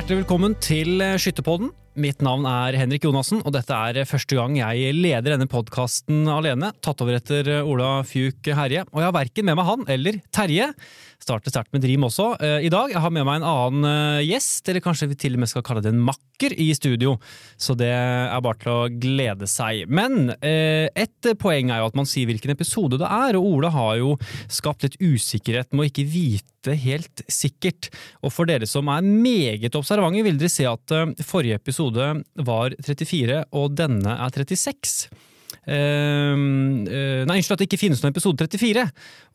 Hjertelig velkommen til Skytterpodden. Mitt navn er Henrik Jonassen, og dette er første gang jeg leder denne podkasten alene. Tatt over etter Ola Fjuk Herje. Og jeg har verken med meg han eller Terje. Starter sterkt med Dream også eh, i dag. Jeg har med meg en annen eh, gjest, eller kanskje vi til og med skal kalle det en makker, i studio. Så det er bare til å glede seg. Men eh, et poeng er jo at man sier hvilken episode det er, og Ola har jo skapt litt usikkerhet med å ikke vite helt sikkert. Og for dere som er meget observante, vil dere se at eh, forrige episode var 34, og denne er 36. Uh, uh, nei, unnskyld at det ikke finnes noen episode 34.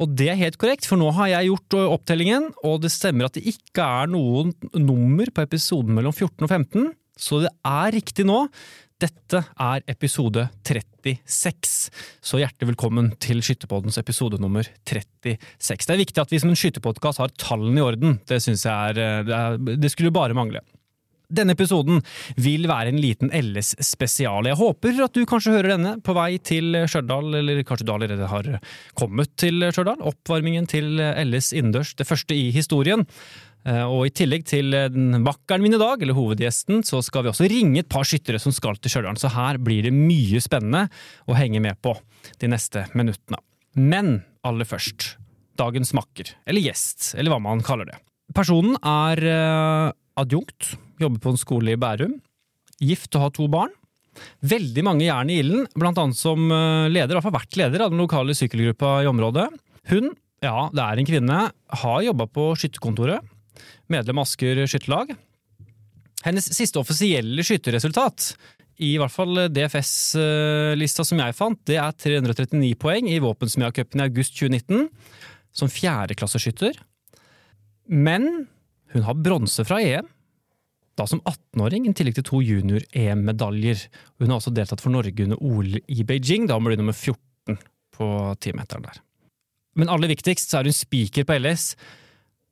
Og det er helt korrekt, for nå har jeg gjort eh, opptellingen, og det stemmer at det ikke er noen nummer på episoden mellom 14 og 15, så det er riktig nå. Dette er episode 36, så hjertelig velkommen til Skytterpoddens episode nummer 36. Det er viktig at vi som en skytterpodkast har tallene i orden, det syns jeg er eh, det, er, det skulle bare mangle. Denne episoden vil være en liten LS-spesial. Jeg håper at du kanskje hører denne på vei til Stjørdal, eller kanskje du allerede har kommet til Stjørdal. Oppvarmingen til LS innendørs, det første i historien. Eh, og i tillegg til den makkeren min i dag, eller hovedgjesten, så skal vi også ringe et par skyttere som skal til Stjørdal. Så her blir det mye spennende å henge med på de neste minuttene. Men aller først, dagens makker, eller gjest, eller hva man kaller det. Personen er eh, adjunkt, jobber på en skole i Bærum. Gift og har to barn. Veldig mange jern i ilden, blant annet som eh, leder, i hvert fall vært leder av den lokale sykkelgruppa i området. Hun, ja, det er en kvinne, har jobba på skytterkontoret. Medlem av Asker skytterlag. Hennes siste offisielle skytterresultat, i hvert fall DFS-lista som jeg fant, det er 339 poeng i Våpensmia-cupen i august 2019, som fjerdeklasseskytter. Men hun har bronse fra EM, da som 18-åring, i tillegg til to junior-EM-medaljer. Hun har også deltatt for Norge under OL i Beijing, da hun ble nummer 14 på timeteren der. Men aller viktigst så er hun spiker på LS.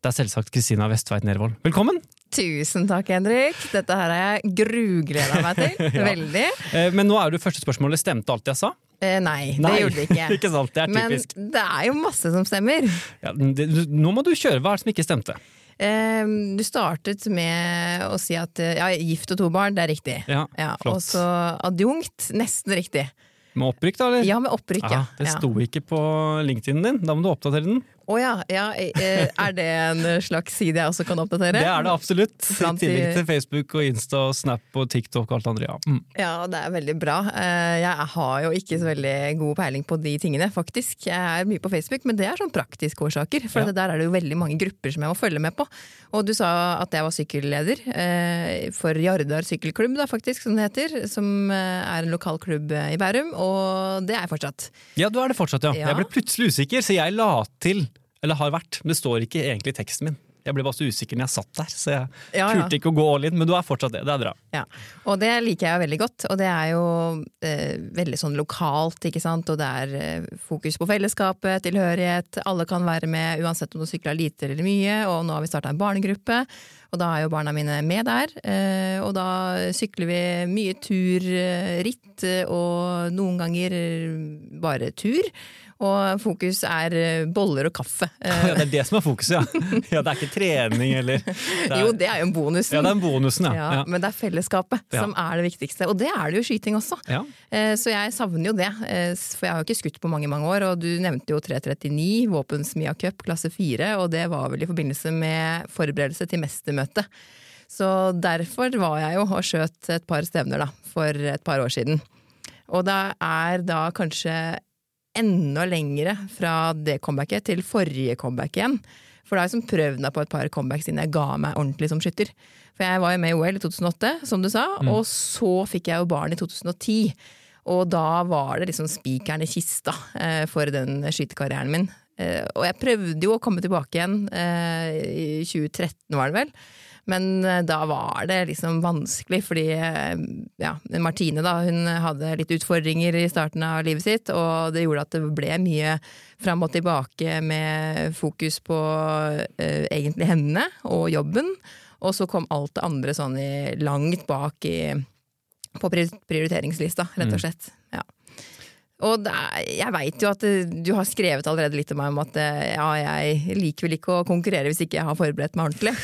Det er selvsagt Kristina Vestveit Nervold. Velkommen! Tusen takk, Henrik. Dette her har jeg grugleda meg til. Ja. Veldig. Eh, Men nå er jo det første spørsmålet stemte alt jeg sa? Eh, nei, Nei. det gjorde det ikke. ikke sant, det er Men typisk. det er jo masse som stemmer. Ja, det, nå må du kjøre. Hva er det som ikke stemte? Eh, du startet med å si at eh, ja, gift og to barn, det er riktig. Ja, flott. og så adjunkt, nesten riktig. Med opprykk, da? eller? Ja, med opprykk, ja. Det ja. sto ikke på LinkedIn din. Da må du oppdatere den. Å ja, ja eh, er det en slags side jeg også kan oppdatere? Det er det absolutt. I tillegg til Facebook og Insta og Snap og TikTok og alt andre. Ja. Mm. Ja, det er veldig bra. Eh, Jeg har jo ikke så veldig god peiling på de tingene, faktisk. Jeg er mye på Facebook, men det er sånn praktiske årsaker. For Ja. der er det jo veldig mange grupper som jeg må følge med på. Og du sa at jeg var sykkelleder eh, for Jardar sykkelklubb, da, faktisk, som det heter. Som er en lokal klubb i Bærum, og det er jeg fortsatt. ja, du er det fortsatt, ja. Ja. Jeg ble plutselig usikker, så jeg la til, eller har vært, men det står ikke egentlig i teksten min. Jeg ble bare så usikker når jeg satt der, så jeg Ja, ja. turte ikke å gå all in, men du er fortsatt det. Det er bra. Ja, og det liker jeg veldig godt, og det er jo eh, veldig sånn lokalt, ikke sant, og det er eh, fokus på fellesskapet, tilhørighet, alle kan være med uansett om du sykler lite eller mye, og nå har vi starta en barnegruppe, og da er jo barna mine med der, eh, og da sykler vi mye tur, eh, eh, og noen ganger eh, bare tur, og fokus er eh, boller og kaffe. Ja, det er det som er fokuset, ja. ja det er ikke trening eller det er, jo, det er jo bonusen. Ja, det er bonusen, ja. Ja. Men det er fellesskapet som er det viktigste, og det er det jo skyting også. ja. Eh, Så jeg savner jo det, eh, for jeg har jo ikke skutt på mange mange år. Og du nevnte jo 339, Våpensmia Cup klasse 4, og det var vel i forbindelse med forberedelse til mestermøtet. Så derfor var jeg jo og skjøt et par stevner da, for et par år siden. Og det er da kanskje enda lengre fra det comebacket til forrige comeback igjen. For da har jeg liksom prøvd meg på et par comebacks siden jeg ga meg ordentlig som skytter. For jeg var jo med i OL i 2008, som du sa, og så fikk jeg jo barn i 2010. Og da var det liksom spikeren i kista eh, for den skytekarrieren min. Eh, og jeg prøvde jo å komme tilbake igjen eh, i 2013, var det vel. Men eh, da var det liksom vanskelig, fordi eh, ja, Martine da, hun hadde litt utfordringer i starten av livet sitt, og det gjorde at det ble mye fram og tilbake med fokus på eh, egentlig henne og jobben. Og så kom alt det andre sånn i, langt bak i, på prioriteringslista, rett og slett. Ja. Og er, jeg veit jo at eh, du har skrevet allerede litt om meg om at eh, ja, jeg liker vel ikke å konkurrere hvis ikke jeg har forberedt meg ordentlig.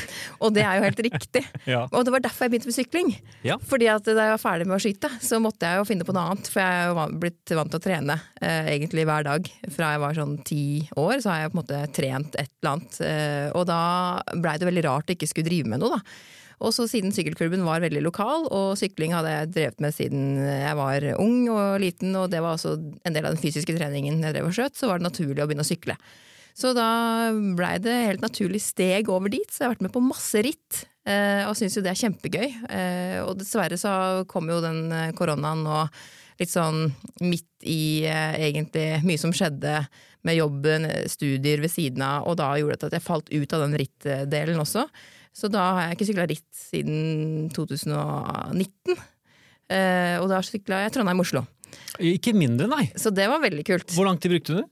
Og det er jo helt riktig. Ja. Og det var derfor jeg begynte med sykling. Ja. Fordi at da jeg var ferdig med å skyte, så måtte jeg jo finne på noe annet. For jeg er jo blitt vant til å trene eh, egentlig hver dag. Fra jeg var sånn ti år, så har jeg på en måte trent et eller annet. Eh, og da blei det veldig rart å ikke skulle drive med noe, da. Og så siden sykkelklubben var veldig lokal, og sykling hadde jeg drevet med siden jeg var ung og liten, og det var også en del av den fysiske treningen jeg drev og skjøt, så var det naturlig å begynne å sykle. Så da blei det helt naturlig steg over dit, så jeg har vært med på masse ritt. eh, Og syns jo det er kjempegøy. Eh, Og dessverre så kom jo den eh, koronaen nå litt sånn midt i egentlig mye som skjedde med jobben, studier ved siden av, og da gjorde det at jeg falt ut av den rittdelen også. Så da har jeg ikke sykla ritt siden 2019. Eh, Og da sykla jeg Trondheim-Oslo. Ikke mindre, nei. Så det var veldig kult. Hvor lang tid brukte du?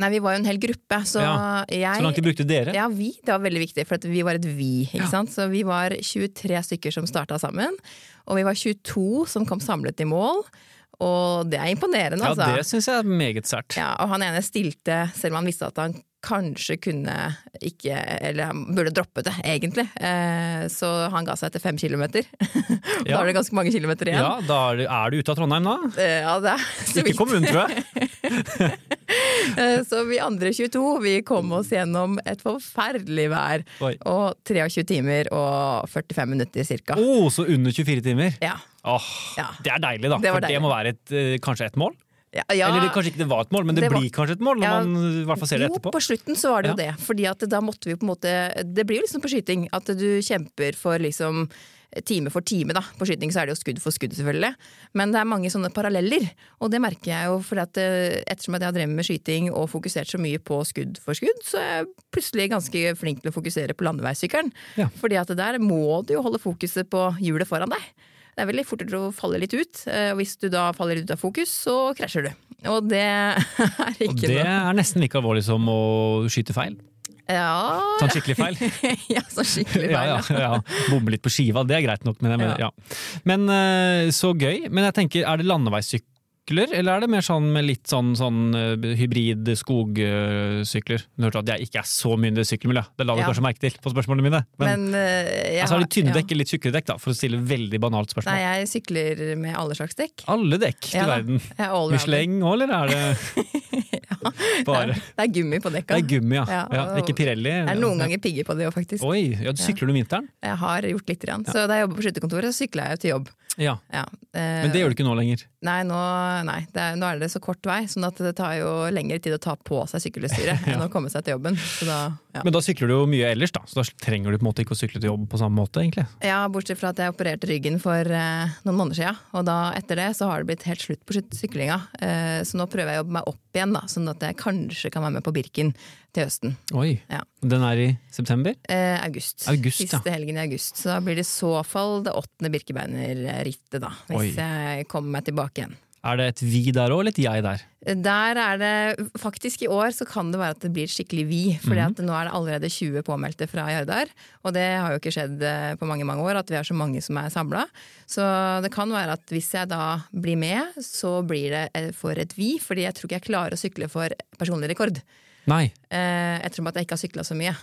Nei, vi var jo en hel gruppe, så Ja, jeg Så langt de brukte dere? Ja, vi. Det var veldig viktig, for at vi var et vi. ikke Ja. sant? Så vi var 23 stykker som starta sammen. Og vi var 22 som kom samlet i mål. Og det er imponerende, Ja, altså. det syns jeg er meget sært. Ja, og han ene stilte, selv om han visste at han kanskje kunne ikke Eller han burde droppet det, egentlig. Eh, så han ga seg etter fem kilometer. da er det ganske mange kilometer igjen. Ja, da er du, er du ute av Trondheim da? Eh, ja det er så Ikke vidt. kommunen, tror jeg. Eh, Så vi andre 22 vi kom oss gjennom et forferdelig vær. Oi. Og 23 timer og 45 minutter cirka. Å, så under 24 timer. Ja. Åh, Ja. Det er deilig, da. Det for for det må være et, kanskje et mål? Ja, ja. Eller det, kanskje ikke det var et mål, men det, Det var- blir kanskje et mål når Ja. man i hvert fall ser det etterpå. Jo, på slutten så var det jo det. Fordi at da måtte vi på en måte Det blir jo liksom på skyting at du kjemper for liksom time for time, da. På skyting så er det jo skudd for skudd, selvfølgelig. Men det er mange sånne paralleller. Og det merker jeg jo, for at eh, ettersom at jeg har drevet med skyting og fokusert så mye på skudd for skudd, så er jeg plutselig ganske flink til å fokusere på landeveissykkelen. Ja. Fordi at der må du jo holde fokuset på hjulet foran deg. Det er veldig fort å falle litt ut, eh, og hvis du da faller ut av fokus, så krasjer du. Og det er Og ikke det noe er nesten like alvorlig som å skyte feil. Ja, Sånn skikkelig feil. ja, så skikkelig feil. ja, ja. Bomme litt på skiva, det er greit nok. Men, mener, Ja. ja. men eh, så gøy. Men jeg tenker, er det landeveissykler, eller er det mer sånn med litt sånn, sånn eh, hybrid skogsykler? Du hørte at jeg ikke er så mye i sykkelmiljø, det la du Ja. kanskje merke til på spørsmålene mine. Men, Men eh, jeg altså, har det tynne dekk eller litt tjukkere dekk, da, for å stille veldig banalt spørsmål? Nei, jeg sykler med alle slags dekk. Alle dekk til Ja verden. Er. Michelin òg, eller er det bare Det er gummi på dekka. Det er gummi, ja. Ja. Ikke Pirelli. Jeg er noen ganger pigger på det òg, faktisk. Oi, ja, Sykler du om vinteren? Jeg har gjort litt. Grann. Så da jeg jobber på skytterkontoret, sykla jeg jo til jobb. Ja. Ja. eh, Men det gjør du ikke nå lenger. Nei, nå, nei det er, nå er det så kort vei, sånn at det tar jo lengre tid å ta på seg sykkelutstyret enn å komme seg til jobben. Så da, ja. Men da sykler du jo mye ellers, da, så da trenger du på en måte ikke å sykle til jobb på samme måte, egentlig. ja, bortsett fra at jeg opererte ryggen for eh, noen måneder siden, og da etter det så har det blitt helt slutt på syklinga. Eh, så nå prøver jeg å jobbe meg opp igjen, da, sånn at jeg kanskje kan være med på Birken til høsten. Oi. Ja. Den er i september? Eh, august. August, ja. Siste helgen i august. Så da blir det i så fall det åttende Birkebeinerrittet, da. Hvis Oi. jeg kommer meg tilbake igjen. Er det et vi der òg, eller et jeg der? Der er det Faktisk i år så kan det være at det blir skikkelig vi. For Mhm. nå er det allerede 20 påmeldte fra Jardar. Og det har jo ikke skjedd eh, på mange mange år at vi er så mange som er samla. Så det kan være at hvis jeg da blir med, så blir det eh, for et vi. Fordi jeg tror ikke jeg klarer å sykle for personlig rekord. Nei. Eh, Ettersom at jeg ikke har sykla så mye.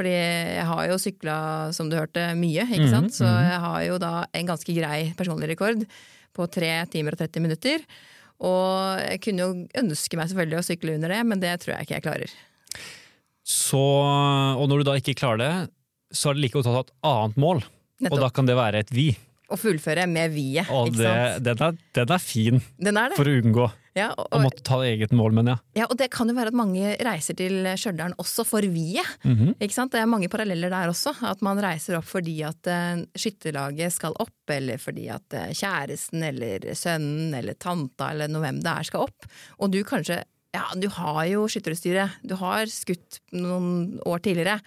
Fordi jeg har jo sykla, som du hørte, mye, ikke Mhm, sant. Så jeg har jo da en ganske grei personlig rekord på 3 timer og 30 minutter. Og jeg kunne jo ønske meg selvfølgelig å sykle under det, men det tror jeg ikke jeg klarer. Så, og når du da ikke klarer det, så er det like godt å ha et annet mål. Og da kan det være et vi. Å fullføre med viet, den, den er fin Den er det. for å unngå Ja, og, og, måtte ta eget mål, men ja. ja, og det kan jo være at mange reiser til Stjørdal også for viet. Mhm. Ikke sant? Det er mange paralleller der også. At man reiser opp fordi at uh, skytterlaget skal opp, eller fordi at uh, kjæresten eller sønnen eller tanta eller noe hvem det er skal opp. Og du kanskje Ja, du har jo skytterutstyret. Du har skutt noen år tidligere.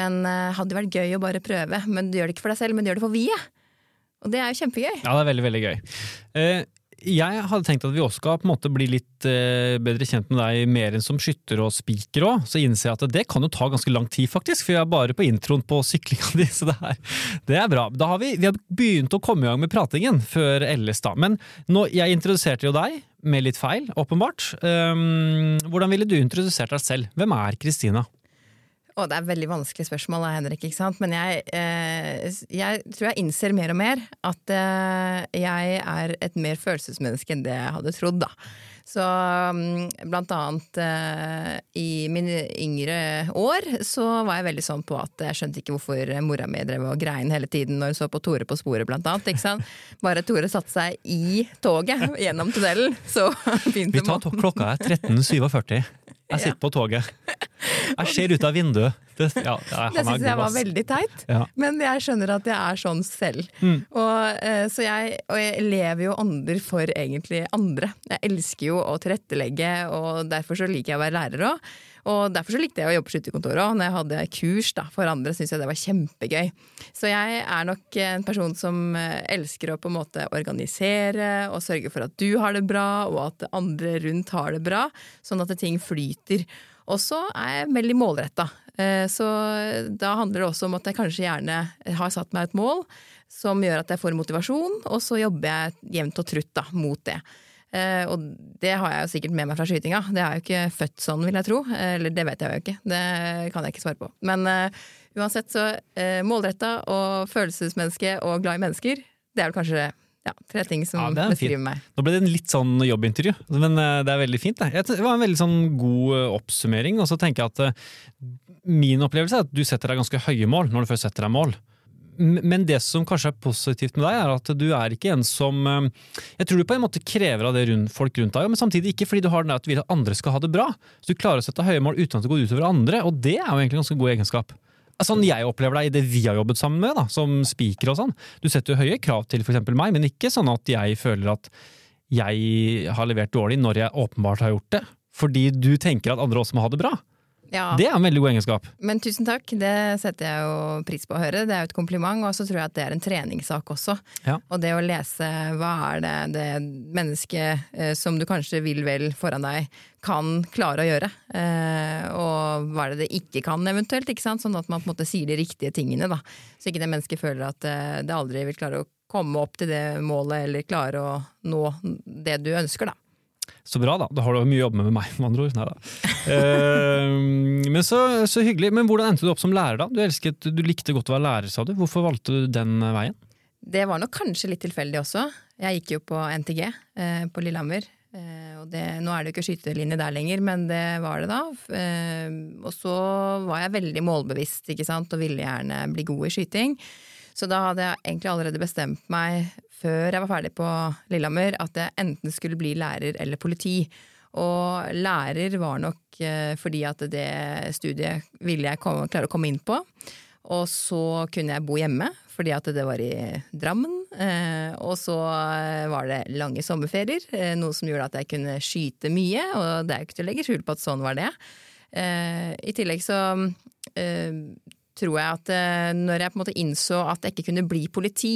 Men uh, hadde det vært gøy å bare prøve. Men du gjør det ikke for deg selv, men du gjør det for viet. Og det er jo kjempegøy. Ja, det er veldig, veldig gøy. Eh, jeg hadde tenkt at vi også skal på en måte bli litt eh, bedre kjent med deg mer enn som skytter og spiker òg. Så innser jeg at det kan jo ta ganske lang tid, faktisk. For jeg er bare på introen på syklinga di, så det er, det er bra. Da har vi, vi har begynt å komme i gang med pratingen før LS, da. Men nå, jeg introduserte jo deg med litt feil, åpenbart. Um, hvordan ville du introdusert deg selv? Hvem er Kristina? Å, det er veldig vanskelig spørsmål, Henrik. ikke sant? Men jeg, eh, jeg tror jeg innser mer og mer at eh, jeg er et mer følelsesmenneske enn det jeg hadde trodd. da. Så mm, blant annet eh, i mine yngre år så var jeg veldig sånn på at jeg skjønte ikke hvorfor mora mi drev og grein hele tiden når hun så på Tore på sporet, blant annet. ikke sant? Bare Tore satte seg i toget gjennom tunnelen, så begynte Vi tar klokka er 13.47. Jeg sitter på toget. Jeg ser ut av vinduet. Det, ja, Det er syns jeg var veldig teit, Ja. men jeg skjønner at jeg er sånn selv. Mm. Og, eh, så jeg, og jeg lever jo ånder for egentlig andre. Jeg elsker jo å tilrettelegge, og derfor så liker jeg å være lærer òg. Og derfor så likte jeg å jobbe på skytterkontoret òg. Når jeg hadde kurs da, for andre, syntes jeg det var kjempegøy. Så jeg er nok en person som eh, elsker å på en måte organisere og sørge for at du har det bra, og at andre rundt har det bra, sånn at ting flyter. Og så er jeg veldig målretta. Så da handler det også om at jeg kanskje gjerne har satt meg et mål som gjør at jeg får motivasjon, og så jobber jeg jevnt og trutt da, mot det. Eh, Og det har jeg jo sikkert med meg fra skytinga. Det er jo ikke født sånn, vil jeg tro. Eller det vet jeg jo ikke. Det kan jeg ikke svare på. Men uh, uansett så uh, målretta og følelsesmenneske og glad i mennesker, det er vel kanskje ja, tre ting som Ja, er beskriver fint. meg. Nå ble det en litt sånn jobbintervju, men eh, det er veldig fint. Det, det var en veldig sånn god eh, oppsummering. Og så tenker jeg at eh, min opplevelse er at du setter deg ganske høye mål når du først setter deg mål. Men det som kanskje er positivt med deg, er at du er ikke en som eh, Jeg tror du på en måte krever av det rundt, folk rundt deg, men samtidig ikke fordi du har den der at du vil at andre skal ha det bra. Så du klarer å sette høye mål uten at det går utover andre, og det er jo egentlig en ganske god egenskap. Sånn jeg opplever deg i det vi har jobbet sammen med, da, som spiker og sånn. Du setter jo høye krav til f.eks. meg, men ikke sånn at jeg føler at jeg har levert dårlig når jeg åpenbart har gjort det. Fordi du tenker at andre også må ha det bra. Ja, Det er en veldig god egenskap. Men tusen takk, det setter jeg jo pris på å høre. Det er jo et kompliment, og så tror jeg at det er en treningssak også. Ja. Og det å lese hva er det det mennesket eh, som du kanskje vil vel foran deg, kan klare å gjøre. Eh, og hva er det det ikke kan, eventuelt. ikke sant? Sånn at man på en måte sier de riktige tingene. da. Så ikke det mennesket føler at eh, det aldri vil klare å komme opp til det målet, eller klare å nå det du ønsker, da. Så bra, da. Da har du mye å jobbe med med meg, med andre ord. Neida. Uh, men så, så hyggelig. Men hvordan endte du opp som lærer, da? Du, elsket, du likte godt å være lærer, sa du. Hvorfor valgte du den veien? Det var nok kanskje litt tilfeldig også. Jeg gikk jo på NTG eh, på Lillehammer. Eh, og det, nå er det jo ikke skytelinje der lenger, men det var det da. Eh, og så var jeg veldig målbevisst ikke sant? og ville gjerne bli god i skyting. Så da hadde jeg egentlig allerede bestemt meg før jeg var ferdig på Lillehammer, at jeg enten skulle bli lærer eller politi. Og lærer var nok eh, fordi at det studiet ville jeg komme, klare å komme inn på. Og så kunne jeg bo hjemme, fordi at det var i Drammen. Eh, og så eh, var det lange sommerferier, noe som gjorde at jeg kunne skyte mye. Og det er jo ikke til å legge skjul på at sånn var det. I tillegg så tror jeg at når jeg på en måte innså at jeg ikke kunne bli politi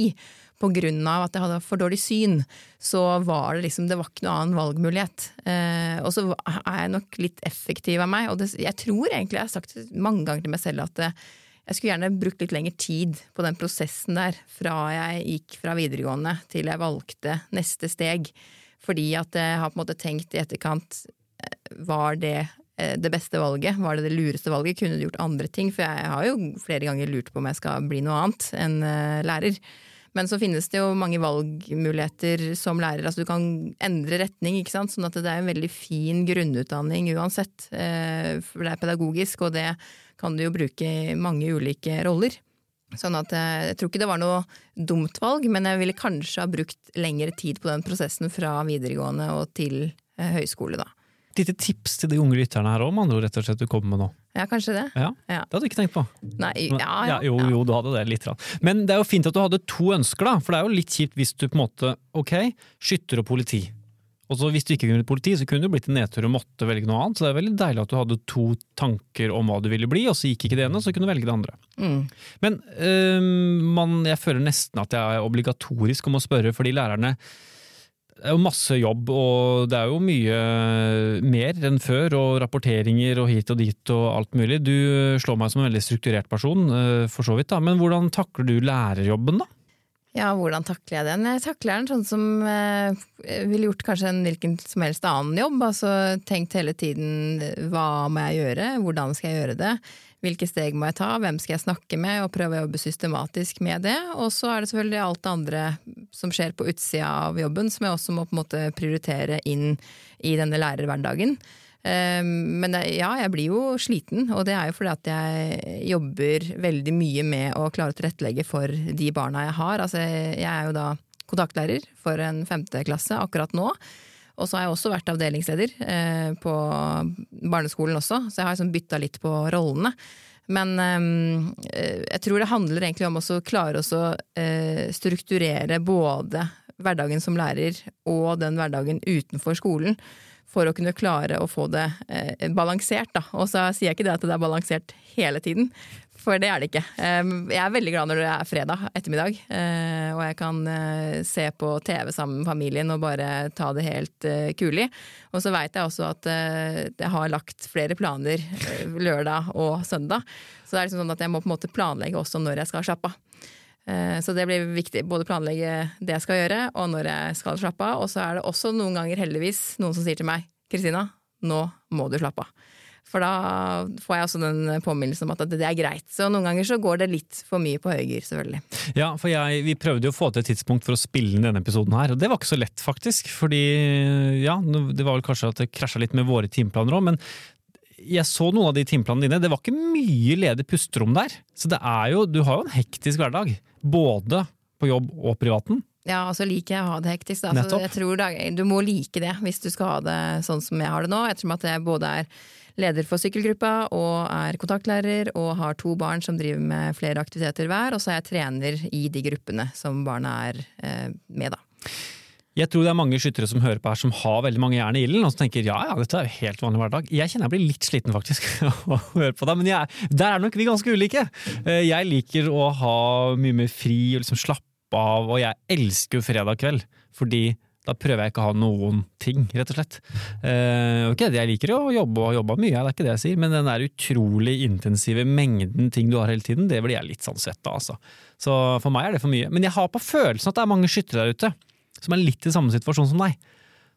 på grunn av at jeg hadde for dårlig syn, så var det liksom Det var ikke noe annen valgmulighet. Eh, og så er jeg nok litt effektiv av meg, og det, jeg tror egentlig jeg har sagt mange ganger til meg selv at eh, jeg skulle gjerne brukt litt lengre tid på den prosessen der, fra jeg gikk fra videregående til jeg valgte neste steg. Fordi at jeg har på en måte tenkt i etterkant eh, Var det eh, det beste valget? Var det det lureste valget? Kunne du gjort andre ting? For jeg har jo flere ganger lurt på om jeg skal bli noe annet enn lærer. Men så finnes det jo mange valgmuligheter som lærer. Altså du kan endre retning, ikke sant. Sånn at det er en veldig fin grunnutdanning uansett. Eh, For det er pedagogisk, og det kan du jo bruke i mange ulike roller. Sånn at eh, jeg tror ikke det var noe dumt valg, men jeg ville kanskje ha brukt lengre tid på den prosessen fra videregående og til eh, høyskole, da. Et lite tips til de unge lytterne her òg, med andre ord, rett og slett du kommer med nå. Ja, kanskje det. Ja. Det hadde du ikke tenkt på. Nei, ja, ja. jo, jo, du hadde det litt. Men det er jo fint at du hadde to ønsker, da. For det er jo litt kjipt hvis du på en måte Ok, skytter og politi. Og så Hvis du ikke kunne blitt politi, så kunne du blitt en nedtur og måtte velge noe annet. Så det er veldig deilig at du hadde to tanker om hva du ville bli, og så gikk ikke det ene, så kunne du velge det andre. Mm. Men øh, man, jeg føler nesten at jeg er obligatorisk om å spørre, fordi lærerne Det er jo masse jobb, og det er jo mye mer enn før. Og rapporteringer og hit og dit og alt mulig. Du slår meg som en veldig strukturert person, eh, for så vidt. da. Men hvordan takler du lærerjobben, da? Ja, hvordan takler jeg den? Jeg takler den sånn som eh, ville gjort kanskje en hvilken som helst annen jobb. Altså tenkt hele tiden hva må jeg gjøre, hvordan skal jeg gjøre det, hvilke steg må jeg ta, hvem skal jeg snakke med, og prøve å jobbe systematisk med det. Og så er det selvfølgelig alt det andre som skjer på utsida av jobben, som jeg også må på en måte prioritere inn i denne lærerhverdagen. Ehm, men ja, jeg blir jo sliten, og det er jo fordi at jeg jobber veldig mye med å klare å tilrettelegge for de barna jeg har. Altså, jeg er jo da kontaktlærer for en femteklasse akkurat nå. Og så har jeg også vært avdelingsleder eh, på barneskolen også, så jeg har liksom bytta litt på rollene. Men ehm, eh, jeg tror det handler egentlig om å klare å eh, strukturere både hverdagen som lærer og den hverdagen utenfor skolen for å kunne klare å få det eh, balansert. Da. Og så sier jeg ikke det at det er balansert hele tiden, for det er det ikke. Eh, jeg er veldig glad når det er fredag ettermiddag, eh, og jeg kan eh, se på TV sammen med familien og bare ta det helt eh, kulig. Og så veit jeg også at jeg har lagt flere planer lørdag og søndag, så det er liksom sånn at jeg må på en måte planlegge også når jeg skal slappe av. Så det blir viktig. Både planlegge det jeg skal gjøre, og når jeg skal slappe av. Og så er det også noen ganger heldigvis noen som sier til meg Kristina, nå må du slappe av. For da får jeg også den påminnelsen om at det er greit. Så noen ganger så går det litt for mye på høygir, selvfølgelig. Ja, for jeg, vi prøvde jo å få til et tidspunkt for å spille inn denne episoden her, og det var ikke så lett, faktisk. Fordi ja, det var vel kanskje at det krasja litt med våre timeplaner òg, men jeg så noen av de timeplanene dine. Det var ikke mye ledig pusterom der. Så det er jo, du har jo en hektisk hverdag. Både på jobb og privaten. Ja, og så liker jeg å ha det hektisk. Da. Så jeg tror da, du må like det hvis du skal ha det sånn som jeg har det nå. Ettersom at jeg både er leder for sykkelgruppa og er kontaktlærer og har to barn som driver med flere aktiviteter hver, og så er jeg trener i de gruppene som barna er eh, med, da. Jeg tror det er mange skyttere som hører på her som har veldig mange jern i ilden, og som tenker ja ja, dette er jo helt vanlig hverdag. Jeg kjenner jeg blir litt sliten faktisk av å høre på deg, men jeg, der er nok vi ganske ulike. Eh, jeg liker å ha mye mer fri og liksom slappe av, og jeg elsker jo fredag kveld, fordi da prøver jeg ikke å ha noen ting, rett og slett. Uh, ok, Jeg liker å jobbe og har jobba mye, det er ikke det jeg sier, men den der utrolig intensive mengden ting du har hele tiden, det blir jeg litt sånn svett av, altså. Så for meg er det for mye. Men jeg har på følelsen at det er mange skyttere der ute som er litt i samme situasjon som deg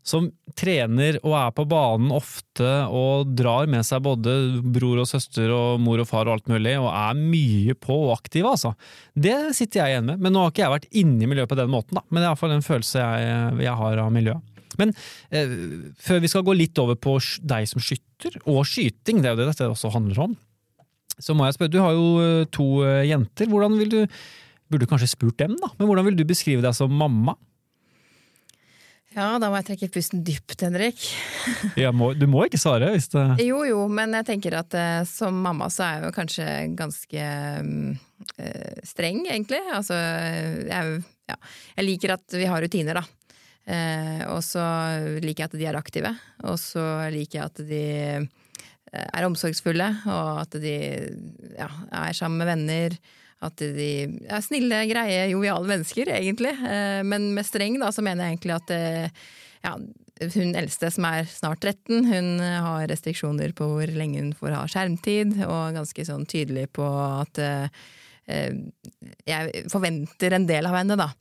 som trener og er på banen ofte og drar med seg både bror og søster og mor og far og alt mulig, og er mye på og aktiv, altså. Det sitter jeg igjen med. Men nå har ikke jeg vært inne i miljøet på den måten, da. Men det er iallfall en følelse jeg, jeg, har av miljøet. Men eh, før vi skal gå litt over på deg som skytter, og skyting, det er jo det dette også handler om, så må jeg spørre, du har jo eh, to eh, jenter. Hvordan vil du Burde kanskje spurt dem, da, men hvordan vil du beskrive deg som mamma? Ja, da må jeg trekke pusten dypt, Henrik. må, du må ikke svare hvis det Jo jo, men jeg tenker at eh, som mamma så er jeg jo kanskje ganske eh, streng, egentlig. Altså, jeg, ja. jeg, liker at vi har rutiner, da. Eh, og så liker jeg at de er aktive. Og så liker jeg at de er omsorgsfulle, og at de ja, er sammen med venner. At de er snille, greie, joviale mennesker, egentlig. Eh, men med streng, da, så mener jeg egentlig at eh, ja, hun eldste, som er snart 13, hun har restriksjoner på hvor lenge hun får ha skjermtid, og ganske sånn tydelig på at eh, jeg forventer en del av henne, da.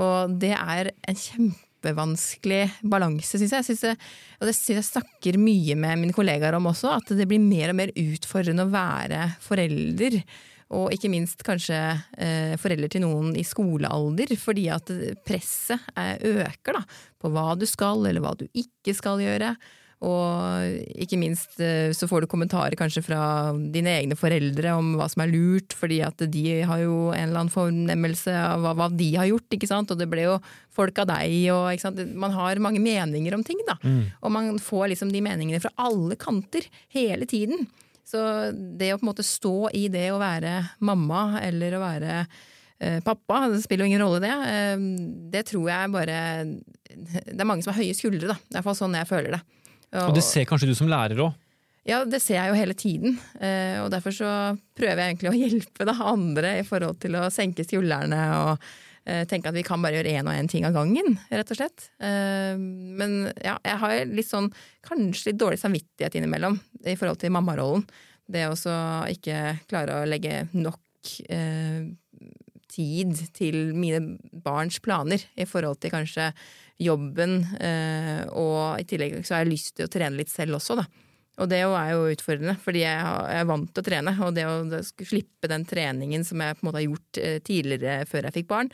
Og det er en kjempevanskelig balanse, syns jeg synes det, og det syns jeg snakker mye med mine kollegaer om også, at det blir mer og mer utfordrende å være forelder og ikke minst kanskje eh, foreldre til noen i skolealder, fordi at presset øker da, på hva du skal eller hva du ikke skal gjøre. Og ikke minst eh, så får du kommentarer kanskje fra dine egne foreldre om hva som er lurt, fordi at de har jo en eller annen fornemmelse av hva, hva de har gjort, ikke sant. Og det ble jo folk av deg, og. Man har mange meninger om ting, da. Mm. Og man får liksom de meningene fra alle kanter hele tiden. Så det å på en måte stå i det å være mamma eller å være eh, pappa, det spiller jo ingen rolle det, eh, det tror jeg bare Det er mange som har høye skuldre, da. Det er i hvert fall sånn jeg føler det. Og, og det ser kanskje du som lærer òg? Ja, det ser jeg jo hele tiden. Eh, og derfor så prøver jeg egentlig å hjelpe da, andre i forhold til å senke skuldrene og tenke at vi kan bare gjøre én og én ting av gangen, rett og slett. Eh, men ja, jeg har litt sånn kanskje litt dårlig samvittighet innimellom i forhold til mammarollen. Det å ikke klare å legge nok eh, tid til mine barns planer i forhold til kanskje jobben, eh, og i tillegg så har jeg lyst til å trene litt selv også, da. Og det er jo utfordrende, fordi jeg er vant til å trene. Og det å slippe den treningen som jeg på en måte har gjort eh, tidligere før jeg fikk barn,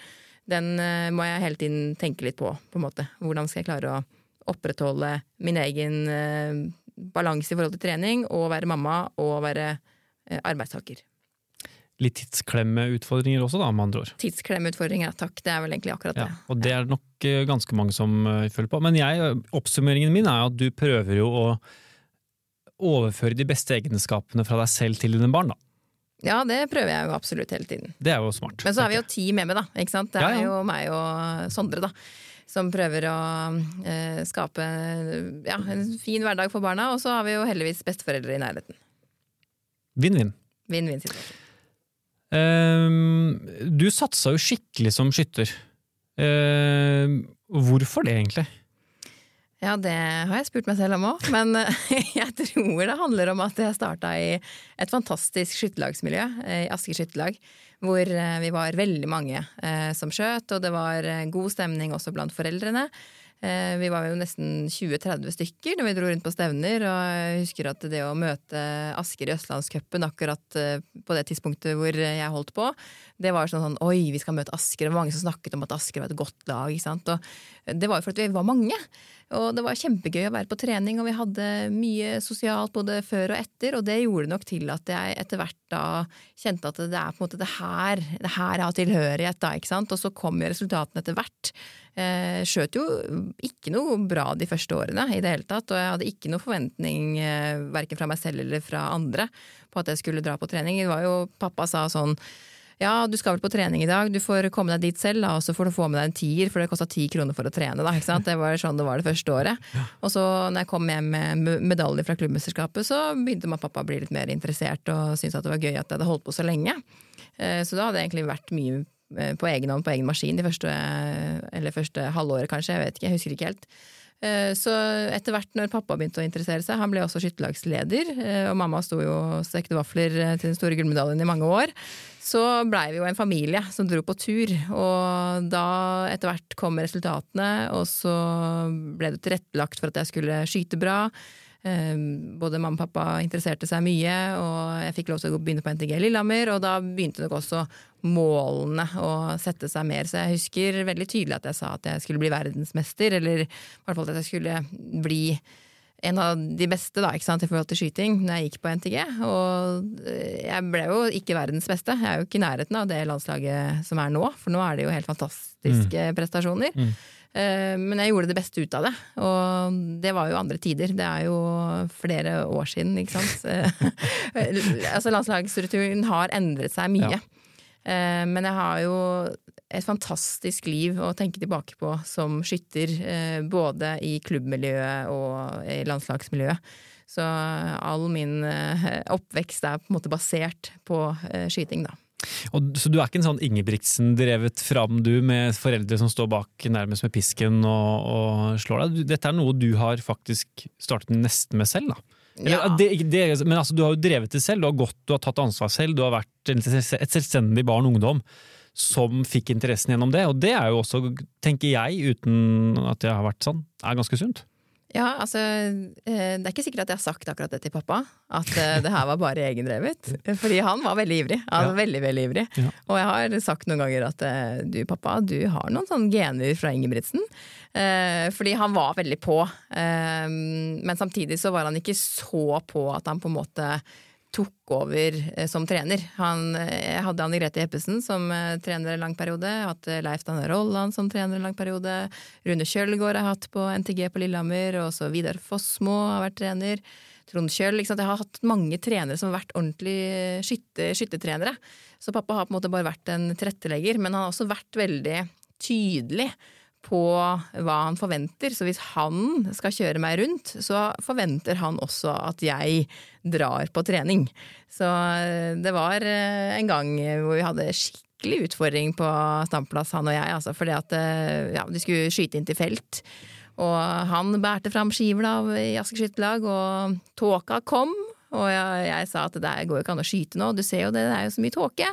den eh, må jeg hele tiden tenke litt på. på en måte. Hvordan skal jeg klare å opprettholde min egen eh, balanse i forhold til trening, og være mamma og være arbeidstaker. Litt tidsklemmeutfordringer også, da, med andre ord. Tidsklemmeutfordringer, takk. Det er vel egentlig akkurat det. Ja, og det er nok ganske mange som følger på. Men jeg, oppsummeringen min er at du prøver jo å overføre de beste egenskapene fra deg selv til dine barn, da. Ja, det prøver jeg jo absolutt hele tiden. Det er jo smart. Men så har vi jo ti med meg, da. Ikke sant? Det er ja, ja. jo meg og Sondre, da. Som prøver å eh, skape ja, en fin hverdag for barna. Og så har vi jo heldigvis besteforeldre i nærheten. Vinn-vinn. Vinn-vinn-situasjon. Uh, du satsa jo skikkelig som skytter. Uh, hvorfor det, egentlig? Ja, det har jeg spurt meg selv om òg, men jeg tror det handler om at jeg starta i et fantastisk skytterlagsmiljø, i Asker skytterlag, hvor eh, vi var veldig mange eh, som skjøt, og det var eh, god stemning også blant foreldrene. Eh, vi var jo nesten 20-30 stykker når vi dro rundt på stevner, og jeg husker at det å møte Asker i Østlandscupen akkurat eh, på det tidspunktet hvor jeg holdt på, det var sånn sånn oi, vi skal møte Asker, og mange som snakket om at Asker var et godt lag, ikke sant. Og det var jo fordi vi var mange. Og det var kjempegøy å være på trening, og vi hadde mye sosialt både før og etter, og det gjorde nok til at jeg etter hvert da kjente at det er på en måte det her, det her jeg har tilhørighet, da, ikke sant. Og så kom jo resultatene etter hvert. Eh, skjøt jo ikke noe bra de første årene i det hele tatt, og jeg hadde ikke noe forventning eh, verken fra meg selv eller fra andre på at jeg skulle dra på trening. Det var jo, Pappa sa sånn ja, du skal vel på trening i dag, du får komme deg dit selv, da, og så får du få med deg en tier, for det kosta ti kroner for å trene. Da? Det var sånn det var det første året. Og så når jeg kom hjem med medalje fra klubbmesterskapet, så begynte mamma og pappa å bli litt mer interessert og syntes at det var gøy at jeg hadde holdt på så lenge. Eh, så da hadde jeg egentlig vært mye Eh, på egen hånd, på egen maskin, de første, eller første halvåret kanskje, jeg vet ikke, jeg husker ikke helt. Eh, så etter hvert når pappa begynte å interessere seg, han ble også skytterlagsleder, og mamma sto jo og stekte vafler til den store gullmedaljen i mange år, så blei vi jo en familie som dro på tur. Og da etter hvert kom resultatene, og så ble det tilrettelagt for at jeg skulle skyte bra. Ehm, både mamma og pappa interesserte seg mye, og jeg fikk lov til å begynne på NTG Lillehammer. Og da begynte nok også målene å sette seg mer. Så jeg husker veldig tydelig at jeg sa at jeg skulle bli verdensmester, eller i hvert fall at jeg skulle bli en av de beste da, ikke sant, i forhold til skyting når jeg gikk på NTG. Og eh, jeg ble jo ikke verdens beste. Jeg er jo ikke i nærheten av det landslaget som er nå, for nå er det jo helt fantastiske mm. prestasjoner. Mm. Eh, men jeg gjorde det beste ut av det, og det var jo andre tider. Det er jo flere år siden, ikke sant. altså Landslagsstrukturen har endret seg mye. Ja. Eh, men jeg har jo et fantastisk liv å tenke tilbake på som skytter, eh, både i klubbmiljøet og i landslagsmiljøet. Så all min oppvekst er på en måte basert på skyting, da. Og, så du er ikke en sånn Ingebrigtsen-drevet fram, du, med foreldre som står bak nærmest med pisken og, og slår deg? Dette er noe du har faktisk startet nesten med selv, da? Ja. Det, det, men altså, du har jo drevet det selv, du har gått, du har tatt ansvar selv, du har vært et selvstendig barn og ungdom som fikk interessen gjennom det. Og det er jo også, tenker jeg, uten at jeg har vært sånn, er ganske sunt. Ja, altså eh, Det er ikke sikkert at jeg har sagt akkurat det til pappa, at eh, det her var bare egendrevet. Fordi han var veldig ivrig. Var ja. veldig, veldig ivrig. Ja. Og jeg har sagt noen ganger at eh, du pappa, du har noen sånne gener fra Ingebrigtsen. Fordi han var veldig på. Men samtidig så var han ikke så på at han på en måte tok over eh, som trener. Han, jeg hadde Anne Grete Jeppesen som eh, trener en lang periode. Jeg eh, Leif Danne Rolland som trener en lang periode. Rune Kjølgaard har jeg hatt på NTG på Lillehammer. Og så Vidar Fossmo har vært trener. Trond Kjøll. Jeg har hatt mange trenere som har vært ordentlig skytte, skyttertrenere. Så pappa har på en måte bare vært en tilrettelegger, men han har også vært veldig tydelig på hva han forventer. Så hvis han skal kjøre meg rundt, så forventer han også at jeg drar på trening. Så eh, det var eh, en gang hvor vi hadde skikkelig utfordring på standplass, han og jeg. Altså, fordi at eh, ja, de skulle skyte inn til felt. Og han bærte fram skivla i Asker skytterlag, og tåka kom. Og jeg, jeg sa at det går jo ikke an å skyte nå, du ser jo det, det er jo så mye tåke.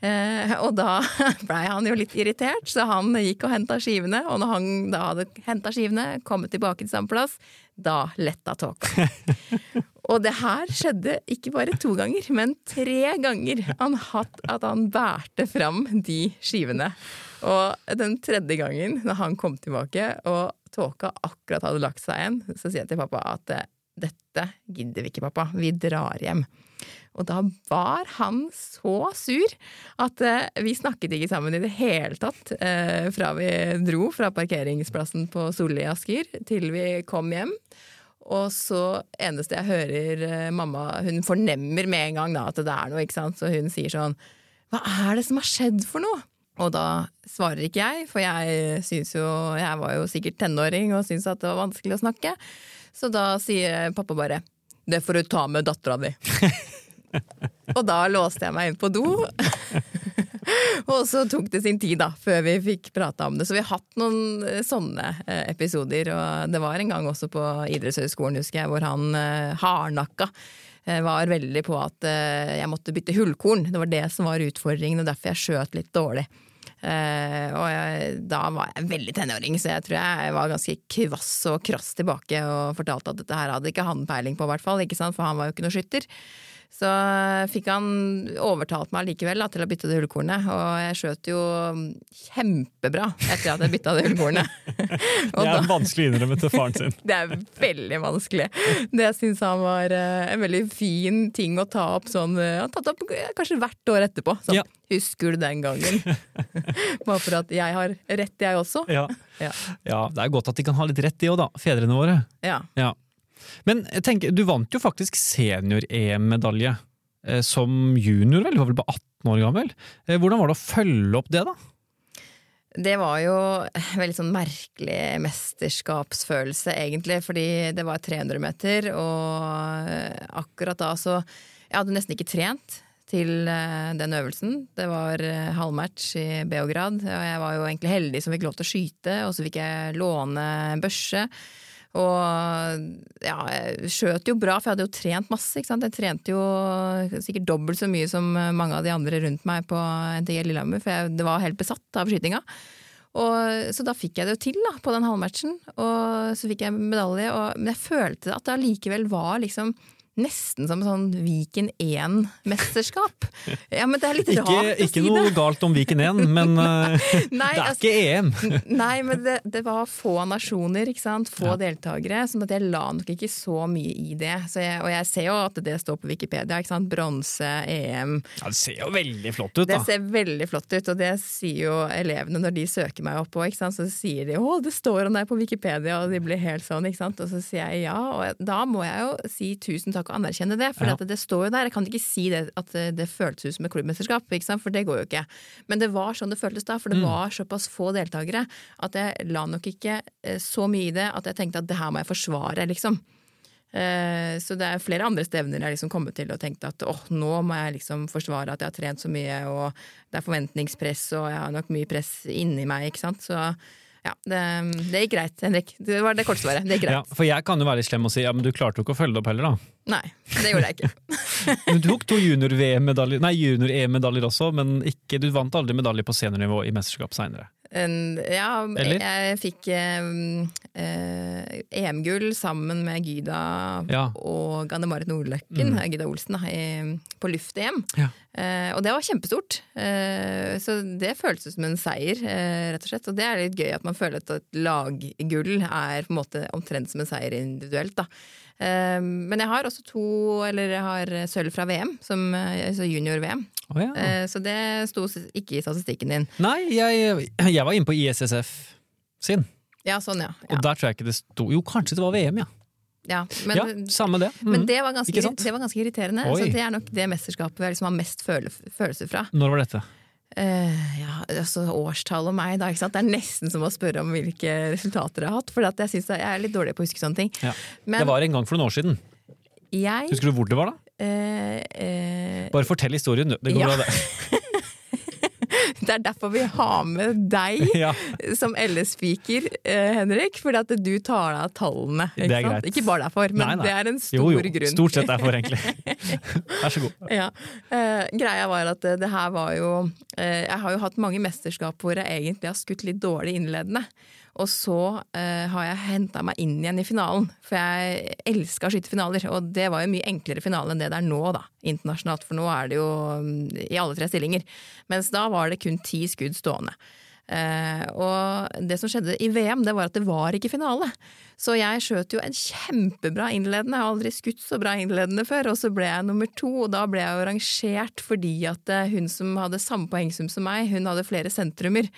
Eh, og da blei han jo litt irritert, så han gikk og henta skivene. Og når han da hadde henta skivene, kommet tilbake til samme plass, da letta tåka. og det her skjedde ikke bare to ganger, men tre ganger han hatt at han bærte fram de skivene. Og den tredje gangen, når han kom tilbake og tåka akkurat hadde lagt seg igjen, så sier jeg til pappa at dette gidder vi ikke, pappa, vi drar hjem. Og da var han så sur at eh, vi snakket ikke sammen i det hele tatt eh, fra vi dro fra parkeringsplassen på Solli i Asker til vi kom hjem. Og så eneste jeg hører eh, mamma Hun fornemmer med en gang da, at det er noe, ikke sant, så hun sier sånn Hva er det som har skjedd for noe? Og da svarer ikke jeg, for jeg syns jo Jeg var jo sikkert tenåring og syntes at det var vanskelig å snakke. Så da sier pappa bare 'det får du ta med dattera di'. og da låste jeg meg inn på do. og så tok det sin tid da, før vi fikk prata om det. Så vi har hatt noen eh, sånne eh, episoder. Og det var en gang også på idrettshøyskolen, husker jeg, hvor han eh, hardnakka var veldig på at jeg måtte bytte hullkorn. Det var det som var utfordringen, og derfor jeg skjøt litt dårlig. Uh, og jeg, da var jeg veldig tenåring, så jeg tror jeg var ganske kvass og krass tilbake og fortalte at dette her hadde ikke han peiling på, hvert fall, for han var jo ikke noe skytter. Så fikk han overtalt meg likevel da, til å bytte det hullkornet, og jeg skjøt jo kjempebra etter at jeg bytta det hullkornet. det er vanskelig å innrømme til faren sin. det er veldig vanskelig. Det syns han var uh, en veldig fin ting å ta opp sånn uh, tatt opp kanskje hvert år etterpå. Sånn, ja. Husker du den gangen? Bare for at jeg har rett, jeg også. Ja. Ja. ja. det er godt at de kan ha litt rett, de òg, da. Fedrene våre. Ja. ja. Men tenk, du vant jo faktisk senior-EM-medalje eh, som junior, vel? Du var vel bare 18 år gammel. Eh, hvordan var det å følge opp det, da? Det var jo veldig sånn merkelig mesterskapsfølelse, egentlig, fordi det var 300 meter, og akkurat da så Jeg hadde nesten ikke trent til eh, den øvelsen. Det var halvmatch i Beograd, og jeg var jo egentlig heldig som fikk lov til å skyte, og så fikk jeg låne en børse. Og ja, jeg skjøt jo bra, for jeg hadde jo trent masse. ikke sant? Jeg trente jo sikkert dobbelt så mye som mange av de andre rundt meg på NTG Lillehammer, for jeg var helt besatt av skytinga. Og, så da fikk jeg det jo til da, på den halvmatchen, og så fikk jeg medalje. Og, men jeg følte at det allikevel var liksom nesten som sånn Viken 1-mesterskap. Ja, men det er litt ikke, ikke å si det. Ikke noe galt om Viken 1, men nei, nei, det er altså, ikke EM. nei, men det, det, var få nasjoner, ikke sant? få ja. deltakere, sånn at jeg la nok ikke så mye i det. Jeg, og jeg ser jo at det står på Wikipedia. ikke sant? Bronse, EM. Ja, Det ser jo veldig flott ut, da. Det ser veldig flott ut, og det sier jo elevene når de søker meg opp òg. Så sier de 'å, det står om deg på Wikipedia', og de blir helt sånn, ikke sant. Og så sier jeg ja, og da må jeg jo si tusen takk og anerkjenne det, for ja. det står jo der. Jeg kan ikke si det, at det føltes ut som et klubbmesterskap, for det går jo ikke. Men det var sånn det føltes da, for det mm. var såpass få deltakere at jeg la nok ikke eh, så mye i det at jeg tenkte at det her må jeg forsvare, liksom. Eh, så det er flere andre stevner jeg liksom kommet til og tenkte at åh, nå må jeg liksom forsvare at jeg har trent så mye, og det er forventningspress, og jeg har nok mye press inni meg, ikke sant. Så ja, det, det, gikk greit, Henrik. Det var det kortsvaret. Det gikk greit. Ja, for jeg kan jo være litt slem og si ja, men du klarte jo ikke å følge det opp heller, da. Nei, det gjorde jeg ikke. du tok to junior-EM-medaljer junior e også, men ikke, du vant aldri medalje på seniornivå i mesterskap seinere? Ja, Eller? jeg fikk eh, EM-gull sammen med Gyda ja. og Anne Marit Nordløkken, mm. Gyda Olsen, da, i, på luft-EM. Ja. Eh, og det var kjempestort. Eh, så det føltes som en seier, eh, rett og slett. Og det er litt gøy at man føler at et laggull er på en måte omtrent som en seier individuelt. da. Eh, men jeg har også to, eller jeg har sølv fra VM, som eh, altså junior-VM. Oh, ja. Eh, så det sto ikke i statistikken din. Nei, jeg, jeg var inne på ISSF sin. Ja, sånn, ja. ja. Og der tror jeg ikke det sto Jo, kanskje det var VM, ja. Ja, men, ja, samme det. Mm. Men det var ganske, det var ganske irriterende. Så det er nok det mesterskapet jeg liksom har mest føle, følelser fra. Når var dette? Uh, ja, altså årstall og meg, da. Ikke sant? Det er nesten som å spørre om hvilke resultater jeg har hatt. For jeg jeg er litt dårlig på å huske sånne ting. Ja. Men, det var en gang for noen år siden. Jeg, Husker du hvor det var, da? Uh, uh, Bare fortell historien, det går ja. bra, det. det er derfor vi har med deg Ja. som LS-speaker, eh, Henrik. Fordi at du tar deg av tallene. Ikke, ikke bare derfor, men Nei, nei. det er en stor Jo, jo. grunn. Stort sett derfor, egentlig. Vær så god. Ja. Eh, greia var at det, det her var jo eh, Jeg har jo hatt mange mesterskap hvor jeg egentlig har skutt litt dårlig innledende. Og så eh, har jeg henta meg inn igjen i finalen, for jeg elska å skyte finaler. Og det var jo mye enklere finale enn det det er nå, da, internasjonalt, for nå er det jo mm, i alle tre stillinger. Mens da var det kun ti skudd stående. Eh, og det som skjedde i VM, det var at det var ikke finale. Så jeg skjøt jo en kjempebra innledende, jeg har aldri skutt så bra innledende før. Og så ble jeg nummer to, og da ble jeg jo rangert fordi at eh, hun som hadde samme poengsum som meg, hun hadde flere sentrumer.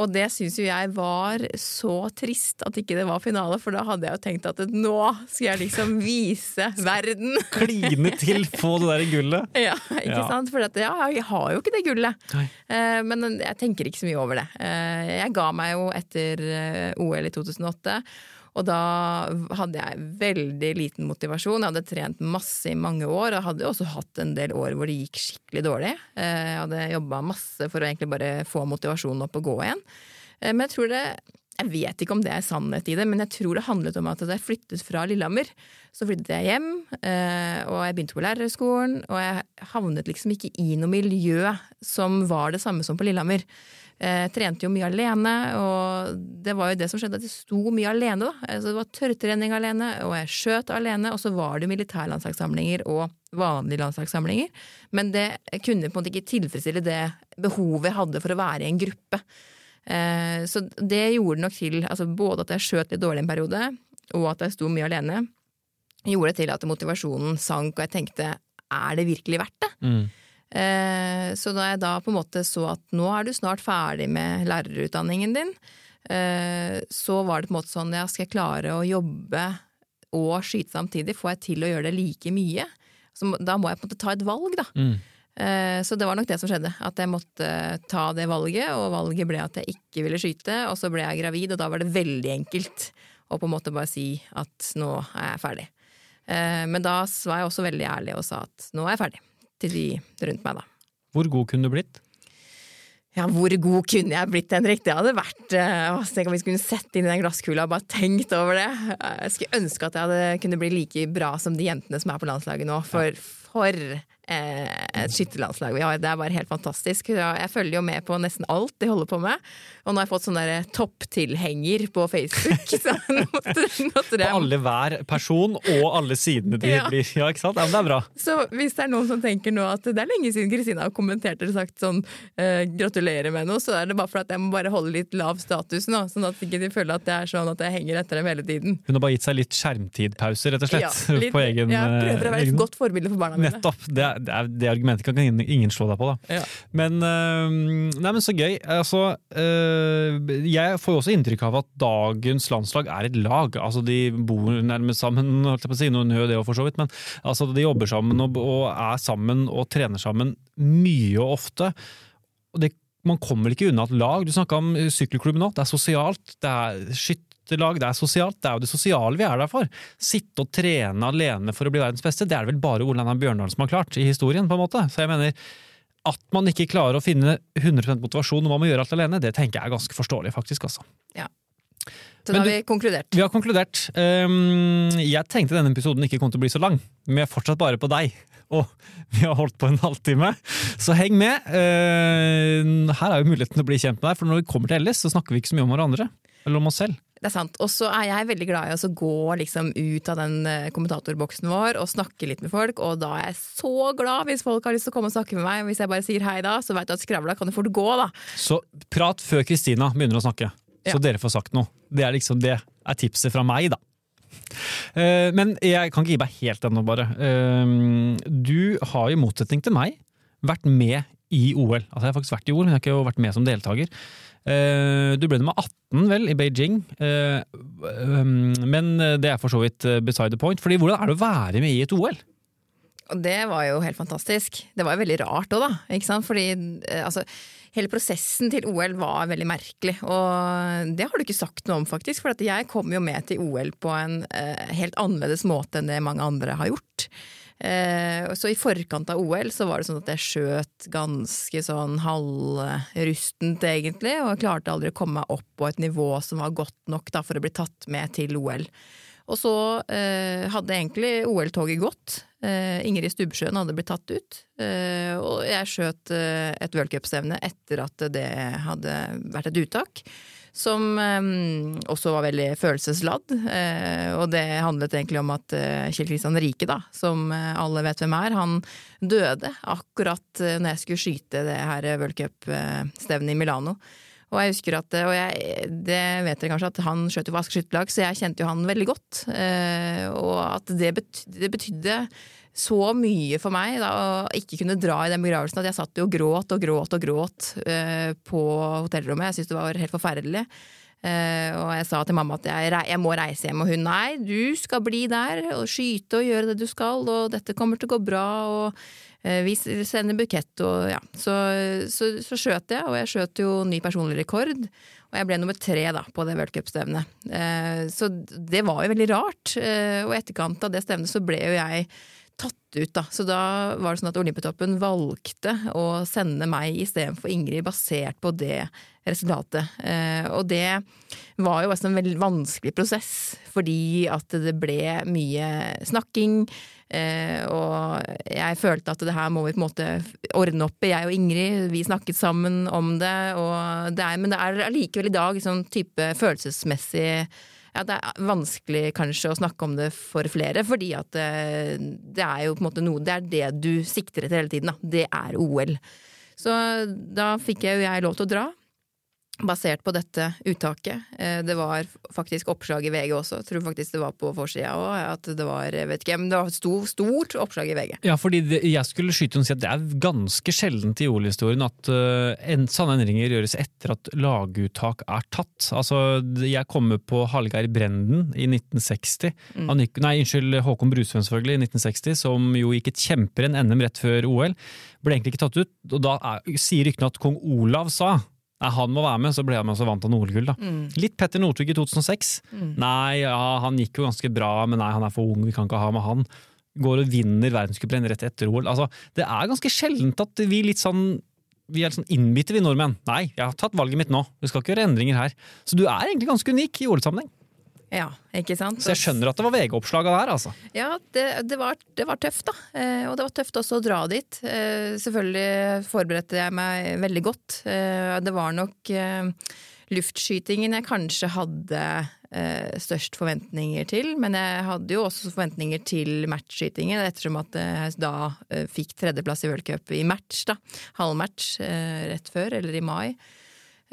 Og det syns jo jeg var så trist at ikke det var finale, for da hadde jeg jo tenkt at nå skal jeg liksom vise verden. Kline til, få det der gullet. Ja, ikke Ja. sant? For at, ja, jeg har jo ikke det gullet. Eh, men jeg tenker ikke så mye over det. Eh, jeg ga meg jo etter eh, OL i 2008. Og da hadde jeg veldig liten motivasjon. Jeg hadde trent masse i mange år, og hadde også hatt en del år hvor det gikk skikkelig dårlig. Eh, Jeg hadde jobba masse for å egentlig bare få motivasjonen opp og gå igjen. Eh, Men jeg tror det jeg vet ikke om det er sannhet i det, men jeg tror det handlet om at da jeg flyttet fra Lillehammer, så flyttet jeg hjem, eh, og jeg begynte på lærerskolen, og jeg havnet liksom ikke i noe miljø som var det samme som på Lillehammer. Jeg trente jo mye alene, og det var jo det som skjedde, at jeg sto mye alene. da. Altså, det var tørrtrening alene, og jeg skjøt alene, og så var det jo militærlandslagssamlinger og vanlige landslagssamlinger. Men det kunne på en måte ikke tilfredsstille det behovet jeg hadde for å være i en gruppe. Eh, Så det gjorde nok til, altså både at jeg skjøt litt dårlig en periode, og at jeg sto mye alene, gjorde det til at motivasjonen sank, og jeg tenkte er det virkelig verdt det? Mm. Eh, Så da jeg da på en måte så at nå er du snart ferdig med lærerutdanningen din, eh, så var det på en måte sånn ja, skal jeg klare å jobbe og skyte samtidig, får jeg til å gjøre det like mye? Så da må jeg på en måte ta et valg, da. Mm. Eh, Så det var nok det som skjedde, at jeg måtte ta det valget, og valget ble at jeg ikke ville skyte, og så ble jeg gravid, og da var det veldig enkelt å på en måte bare si at nå er jeg ferdig. Men da var jeg også veldig ærlig og sa at nå er jeg ferdig, til de rundt meg da. Hvor god kunne du blitt? Ja, hvor god kunne jeg blitt, Henrik? Det hadde vært eh, å, Tenk om vi skulle sett inn i den glasskula og bare tenkt over det. Eh, Jeg skulle ønske at jeg hadde kunne bli like bra som de jentene som er på landslaget nå. For, for et skytterlandslag vi har. Det er bare helt fantastisk. Jeg følger jo med på nesten alt de holder på med. Og nå har jeg fått sånn topptilhenger på Facebook. Så måtte, måtte På alle hver person og alle sidene de Ja. blir Ja, ikke sant? Ja, men det er bra. Så hvis det er noen som tenker nå at det er lenge siden Kristina har kommentert eller sagt sånn eh, gratulerer med noe, så er det bare for at jeg må bare holde litt lav status nå, sånn at ikke de føler at det er sånn at jeg henger etter dem hele tiden. Hun har bare gitt seg litt skjermtidpause, rett og slett. Ja, litt- på egen jeg prøver å være et godt forbilde for barna mine. Nettopp. Det, er- det, er, det argumentet kan ingen, ingen slå deg på, da. Ja. Men, øh, nei, men så gøy. Altså, øh, jeg får jo også inntrykk av at dagens landslag er et lag. Altså, de bor nærmest sammen, holdt jeg på å si. Noen gjør det for så vidt, men altså, de jobber sammen og, og er sammen og trener sammen mye og ofte. Og det, man kommer ikke unna et lag. Du snakka om sykkelklubben nå. Det er sosialt. Det er skytterlag, det er sosialt. Det er jo det sosiale vi er der for. Sitte og trene alene for å bli verdens beste, det er det vel bare Ole Einar Bjørndalen som har klart i historien, på en måte. Så jeg mener, at man ikke klarer å finne 100% motivasjon når man må gjøre alt alene, det tenker jeg er ganske forståelig, faktisk. altså. Så da har vi konkludert. Vi har konkludert. Um, jeg tenkte denne episoden ikke kom til å bli så lang, men jeg er fortsatt bare på deg. Og vi har holdt på en halvtime, så heng med. Uh, her er jo muligheten til å bli kjent med deg, for når vi kommer til LS, så snakker vi ikke så mye om hverandre. Eller om oss selv. Det er sant. Og så er jeg veldig glad i å gå liksom ut av den eh, kommentatorboksen vår og snakke litt med folk, og da er jeg så glad hvis folk har lyst til å komme og snakke med meg. Hvis jeg bare sier hei da, så vet du at skravla kan jo fort gå, da. Så prat før Kristina begynner å snakke, så Ja. dere får sagt noe. Det er liksom det er tipset fra meg, da. Eh, men jeg kan ikke gi meg helt ennå, bare. Eh, du har i motsetning til meg vært med i OL. Altså, jeg har faktisk vært i OL, men jeg har ikke vært med som deltaker. Eh, Du ble nummer 18, vel, i Beijing. Eh, um, Men det er for så vidt eh, beside the point. Fordi hvordan er det å være med i et OL? Det var jo helt fantastisk. Det var jo veldig rart òg, da. Ikke sant? Fordi eh, altså, hele prosessen til OL var veldig merkelig. Og det har du ikke sagt noe om, faktisk. For jeg kom jo med til OL på en eh, helt annerledes måte enn det mange andre har gjort. Eh, så i forkant av OL så var det sånn at jeg skjøt ganske sånn halvrustent, egentlig, og klarte aldri å komme meg opp på et nivå som var godt nok da, for å bli tatt med til OL. Og så eh, hadde egentlig OL-toget gått. Eh, Ingrid Stubbsjøen hadde blitt tatt ut. Eh, og jeg skjøt eh, et worldcupstevne etter at det hadde vært et uttak som um, også var veldig følelsesladd. Uh, og det handlet egentlig om at uh, Kjell Kristian Rike, da, som uh, alle vet hvem er, han døde akkurat når jeg skulle skyte det her World Cup-stevnet i Milano. Og jeg husker at, og jeg, det vet dere kanskje, at han skjøt jo på Asker skytterlag, så jeg kjente jo han veldig godt. og at det, betydde, det betydde så mye for meg da, å ikke kunne dra i den begravelsen at jeg satt jo og gråt og gråt og gråt uh, på hotellrommet. Jeg syntes det var helt forferdelig. Uh, og jeg sa til mamma at jeg, jeg, må reise hjem, og hun nei, du skal bli der og skyte og gjøre det du skal, og dette kommer til å gå bra, og uh, vi sender bukett og ja. Så, så, så skjøt jeg, og jeg skjøt jo ny personlig rekord. Og jeg ble nummer tre da, på det worldcupstevnet. Uh, så det var jo veldig rart. og i etterkant av det stevnet så ble jo jeg tatt ut, da. Så da var det sånn at Olympiatoppen valgte å sende meg istedenfor Ingrid, basert på det resultatet. Eh, og det var jo også en veldig vanskelig prosess, fordi at det ble mye snakking. Eh, og jeg følte at det her må vi på en måte ordne opp i, jeg og Ingrid. Vi snakket sammen om det, det er, men det er allikevel i dag sånn type følelsesmessig ja, det er vanskelig kanskje å snakke om det for flere, fordi at det, eh, er jo på en måte noe Det er det du sikter etter hele tiden, da. Det er OL. Så da fikk jeg jo jeg lov til å dra basert på dette uttaket. Eh, det var faktisk oppslag i VG også, jeg tror faktisk det var på forsida òg. At det var vet ikke, men det var stort, stort oppslag i VG. Ja, fordi det, jeg skulle skyte og si at det er ganske sjeldent i OL-historien at uh, en, sånne endringer gjøres etter at laguttak er tatt. Altså, jeg kommer på Hallgeir Brenden i 1960. Mm. Han nei, unnskyld, Håkon Brusveen selvfølgelig, i 1960, som jo gikk et kjemperenn NM rett før OL. Ble egentlig ikke tatt ut, og da er, sier ryktene at kong Olav sa Nei, han må være med, så ble han også vant av OL-gull. Mm. Litt Petter Northug i 2006. Mm. Nei, ja, han gikk jo ganske bra, men nei, han er for ung, vi kan ikke ha med han. Går og vinner verdenscuprenn rett etter OL. Altså, det er ganske sjeldent at vi litt sånn vi er sånn innbitte, vi nordmenn. Nei, jeg har tatt valget mitt nå. Vi skal ikke gjøre endringer her. Så du er egentlig ganske unik i OL-sammenheng. Ja, ikke sant? Så jeg skjønner at det var VG-oppslaga der, altså. Ja, det, det, var, det, var, tøft, da. Eh, og det var tøft også å dra dit. Eh, selvfølgelig forberedte jeg meg veldig godt. Eh, det var nok eh, luftskytingen jeg kanskje hadde eh, størst forventninger til. Men jeg hadde jo også forventninger til matchskytingen, ettersom at jeg da eh, fikk tredjeplass i World Cup i match, da. Halvmatch rett før, eller i mai.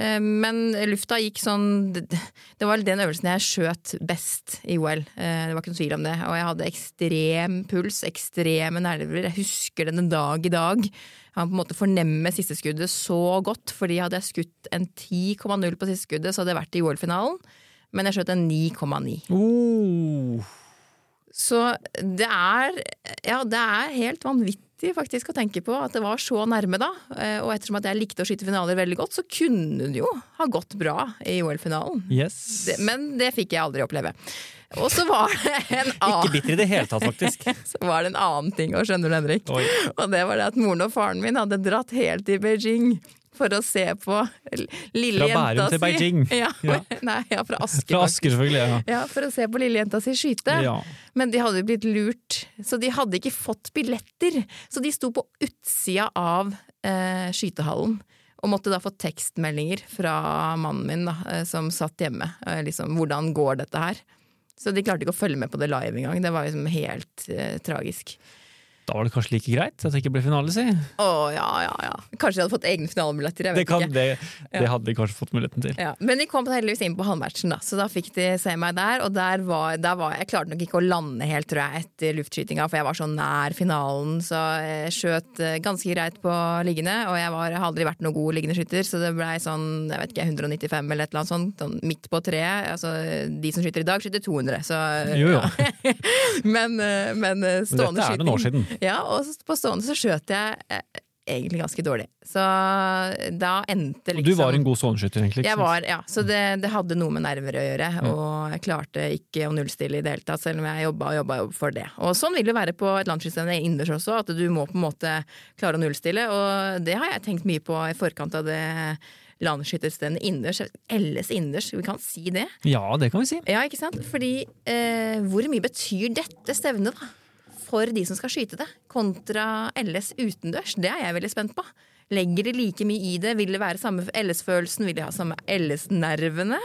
Eh, men lufta gikk sånn Det var den øvelsen jeg skjøt best i OL. Eh, det var ikke noe tvil om det. Og jeg hadde ekstrem puls, ekstreme nerver. Jeg husker den en dag i dag. Jeg kan på en måte fornemme siste skuddet så godt, fordi hadde jeg skutt en 10,0 på siste skuddet, så hadde jeg vært i OL-finalen. Men jeg skjøt en 9,9. Oh. Så det er Ja, det er helt vanvittig viktig faktisk å tenke på at det var så nærme da. Eh, og ettersom at jeg likte å skyte finaler veldig godt, så kunne det jo ha gått bra i OL-finalen. Yes. Men det fikk jeg aldri oppleve. Og så var det en annen Ikke bitter i det hele tatt, faktisk. så var det en annen ting, og skjønner du, Henrik. Oi. Og det var det at moren og faren min hadde dratt helt til Beijing for å se på lille jenta si. Fra Bærum til Beijing. Ja, ja. Nei, ja, fra Asker. Fra Asker selvfølgelig, ja. ja. For å se på lille jenta si skyte. Ja. Men de hadde jo blitt lurt, så de hadde ikke fått billetter. Så de sto på utsida av eh, skytehallen. Og måtte da få tekstmeldinger fra mannen min, da, eh, som satt hjemme. Eh, liksom, hvordan går dette her? Så de klarte ikke å følge med på det live engang. Det var liksom helt eh, tragisk. Da var det kanskje like greit at det ikke ble finale, si? Å, ja, ja, ja. Kanskje de hadde fått egne finalebilletter. Det, kan, det, det, hadde de kanskje fått muligheten til. Ja. Men de kom heldigvis inn på halvmatchen, da, så da fikk de se meg der. Og der var, der var Jeg klarte nok ikke å lande helt, tror jeg, etter luftskytinga, for jeg var så nær finalen. Så jeg skjøt eh, ganske greit på liggende, og jeg, var, jeg har aldri vært noen god liggende skytter, så det blei sånn, jeg vet ikke, 195 eller et eller annet sånt, sånn midt på treet. Altså, de som skyter i dag, skyter 200, så Jo, jo. men, eh, men stående skyting Dette er noen år siden. Ja, og på stående så skjøt jeg egentlig ganske dårlig. Så da endte liksom Du var en god soneskytter, egentlig? jeg var, ja, så det, det hadde noe med nerver å gjøre, og jeg klarte ikke å nullstille i det hele tatt, selv om jeg jobba og jobba for det. Og sånn vil det være på et landslagsstevne innendørs også, at du må på en måte klare å nullstille, og det har jeg tenkt mye på i forkant av det landsskytterstevnet innendørs. LS innendørs, vi kan si det. Ja, det kan vi si. Ja, ikke sant? Fordi eh, hvor mye betyr dette stevnet, da? For de som skal skyte det, kontra LS utendørs? Det er jeg veldig spent på. Legger de like mye i det? Vil det være samme LS-følelsen? Vil de ha samme LS-nervene?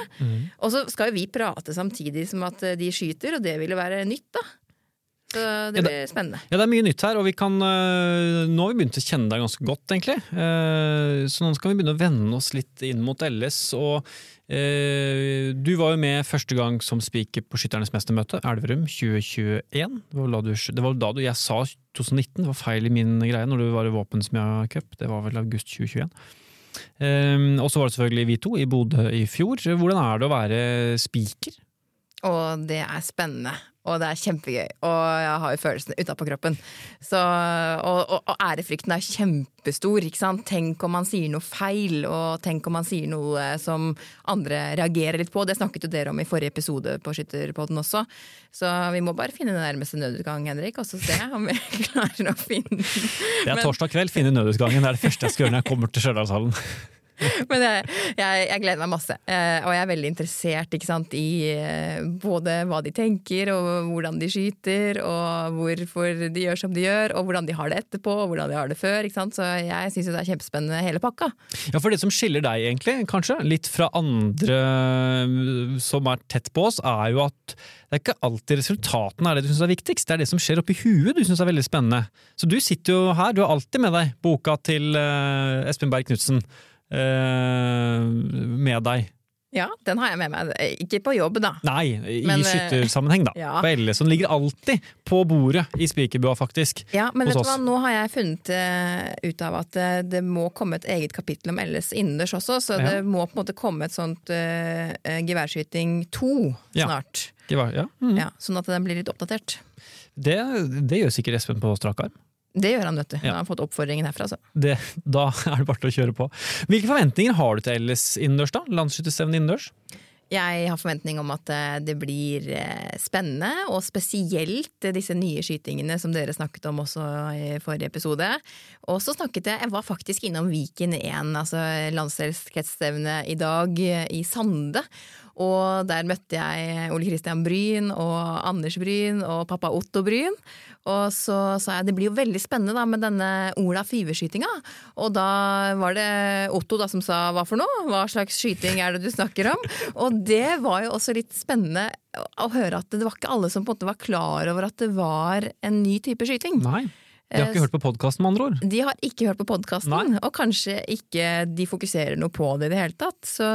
Og så skal jo vi prate samtidig som at eh, de skyter, og det vil jo være nytt, da. Så det Ja, det- blir spennende. Ja, det er mye nytt her, og vi kan, øh, nå har vi begynt å kjenne deg ganske godt, egentlig. Eh, Så nå skal vi begynne å vende oss litt inn mot LS. Og eh, du var jo med første gang som speaker på Skytternes mestermøte, Elverum 2021. Det var, du, det var da du, jeg sa 2019, det var feil i min greie når du var i Våpensmia Cup. Det var vel august 2021. Eh, og så var det selvfølgelig vi to i Bodø i fjor. Hvordan er det å være speaker? Og det er spennende. Og det er kjempegøy. Og jeg har jo følelsene utapå kroppen. Så, og, og, og ærefrykten er kjempestor. ikke sant? Tenk om man sier noe feil, og tenk om man sier noe som andre reagerer litt på. Det snakket jo dere om i forrige episode på Skytterpodden også. Så vi må bare finne den nærmeste nødutgang, Henrik, og så se om vi klarer å finne den. Det er torsdag kveld, finne nødutgangen. Det er det første jeg skal gjøre når jeg kommer til Stjørdalshallen. Men jeg, jeg, jeg gleder meg masse, eh, og jeg er veldig interessert sant, i eh, både hva de tenker, og hvordan de skyter, og hvorfor de gjør som de gjør, og hvordan de har det etterpå, og hvordan de har det før. Så jeg syns det er kjempespennende hele pakka. Ja, for det som skiller deg egentlig, kanskje, litt fra andre øh, som er tett på oss, er jo at det er ikke alltid resultatene er det du syns er viktigst, det er det som skjer oppi huet du syns er veldig spennende. Så du sitter jo her, du har alltid med deg boka til Espen Berg Knutsen med deg. Ja, den har jeg med meg. Ikke på jobb, da. Nei, i Men, øh, skyttersammenheng, da. ja. På LS. Den ligger alltid på bordet i spikerbua, faktisk. Ja, men vet du hva, nå har jeg funnet eh, ut av at eh, det må komme et eget kapittel om LS innendørs også, så Ja. det må på en måte komme et sånt uh, eh, geværskyting 2 snart. Ja. Ja. Mm. Ja, sånn at den blir litt oppdatert. Det, det gjør sikkert Espen på strak arm. Det gjør han, vet du. Ja. Han har fått oppfordringen herfra, Så. Det, da er det bare til å kjøre på. Hvilke forventninger har du til LS innendørs, da? Landsskytterstevnet innendørs? Jeg har forventning om at eh, det blir eh, spennende, og spesielt disse nye skytingene som dere snakket om også i forrige episode. Og så snakket jeg, jeg var faktisk innom Viken 1, altså landsdelskretsstevnet i dag, eh, i Sande. Og der møtte jeg Ole Kristian Bryn og Anders Bryn og pappa Otto Bryn. Og så sa jeg det blir jo veldig spennende da med denne Ola Five-skytinga. Og da var det Otto da som sa hva for noe? Hva slags skyting er det du snakker om? Og det var jo også litt spennende å høre at det var ikke alle som på en måte var klar over at det var en ny type skyting. Nei. De har ikke hørt på podkasten, med andre ord. De har ikke hørt på podkasten, og kanskje ikke de fokuserer noe på det i det hele tatt. Så,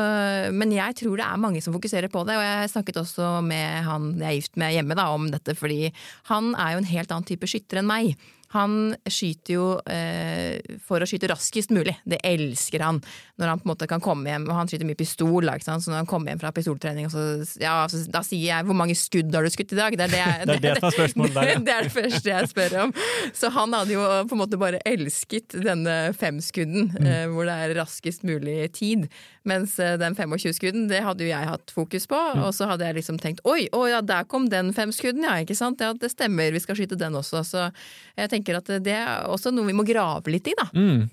men jeg tror det er mange som fokuserer på det, og jeg snakket også med han jeg er gift med hjemme da, om dette, fordi han er jo en helt annen type skytter enn meg. Han skyter jo eh, for å skyte raskest mulig. Det elsker han. Når han på en måte kan komme hjem, og han skyter mye pistol, da, så når han kommer hjem fra pistoltrening, og så, ja, så, da sier jeg 'hvor mange skudd har du skutt i dag'? Det er det, jeg- Det er det som er spørsmålet der, ja. det er det første jeg spør om. Så han hadde jo på en måte bare elsket denne femskudden, Mm. eh, hvor det er raskest mulig tid. Mens eh, den 25-skudden, det hadde jo jeg hatt fokus på. Mm. Og så hadde jeg liksom tenkt oi, å ja, der kom den femskudden, ja, ikke sant. Ja, det stemmer, vi skal skyte den også. Så jeg tenker at det er også noe vi må grave litt i, da. Mm.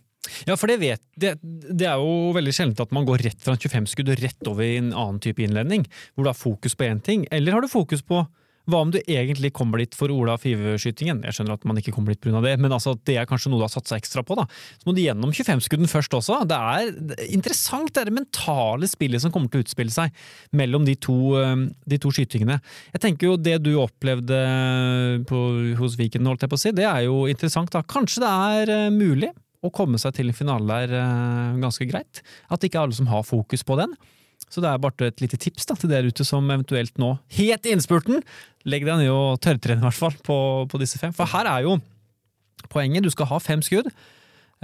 Ja, for det, vet, det, det er jo veldig sjelden at man går rett fra en 25-skudd og rett over i en annen type innledning, hvor du har fokus på én ting. Eller har du fokus på hva om du egentlig kommer dit for Ola Five-skytingen? Jeg skjønner at man ikke kommer dit pga. det, men altså, det er kanskje noe du har satsa ekstra på. da. Så må du gjennom 25-skudden først også. Det er er interessant, det er det mentale spillet som kommer til å utspille seg mellom de to, de to skytingene. Jeg tenker jo Det du opplevde på, hos Viken, holdt jeg på å si, det er jo interessant. da. Kanskje det er eh, mulig å komme seg til en finale der eh, ganske greit. At det ikke er alle som har fokus på den. Så det er bare et lite tips da, til dere ute som eventuelt nå, helt i innspurten, legg deg ned og tørrtrene i hvert fall på, på disse fem. For her er jo poenget, du skal ha fem skudd,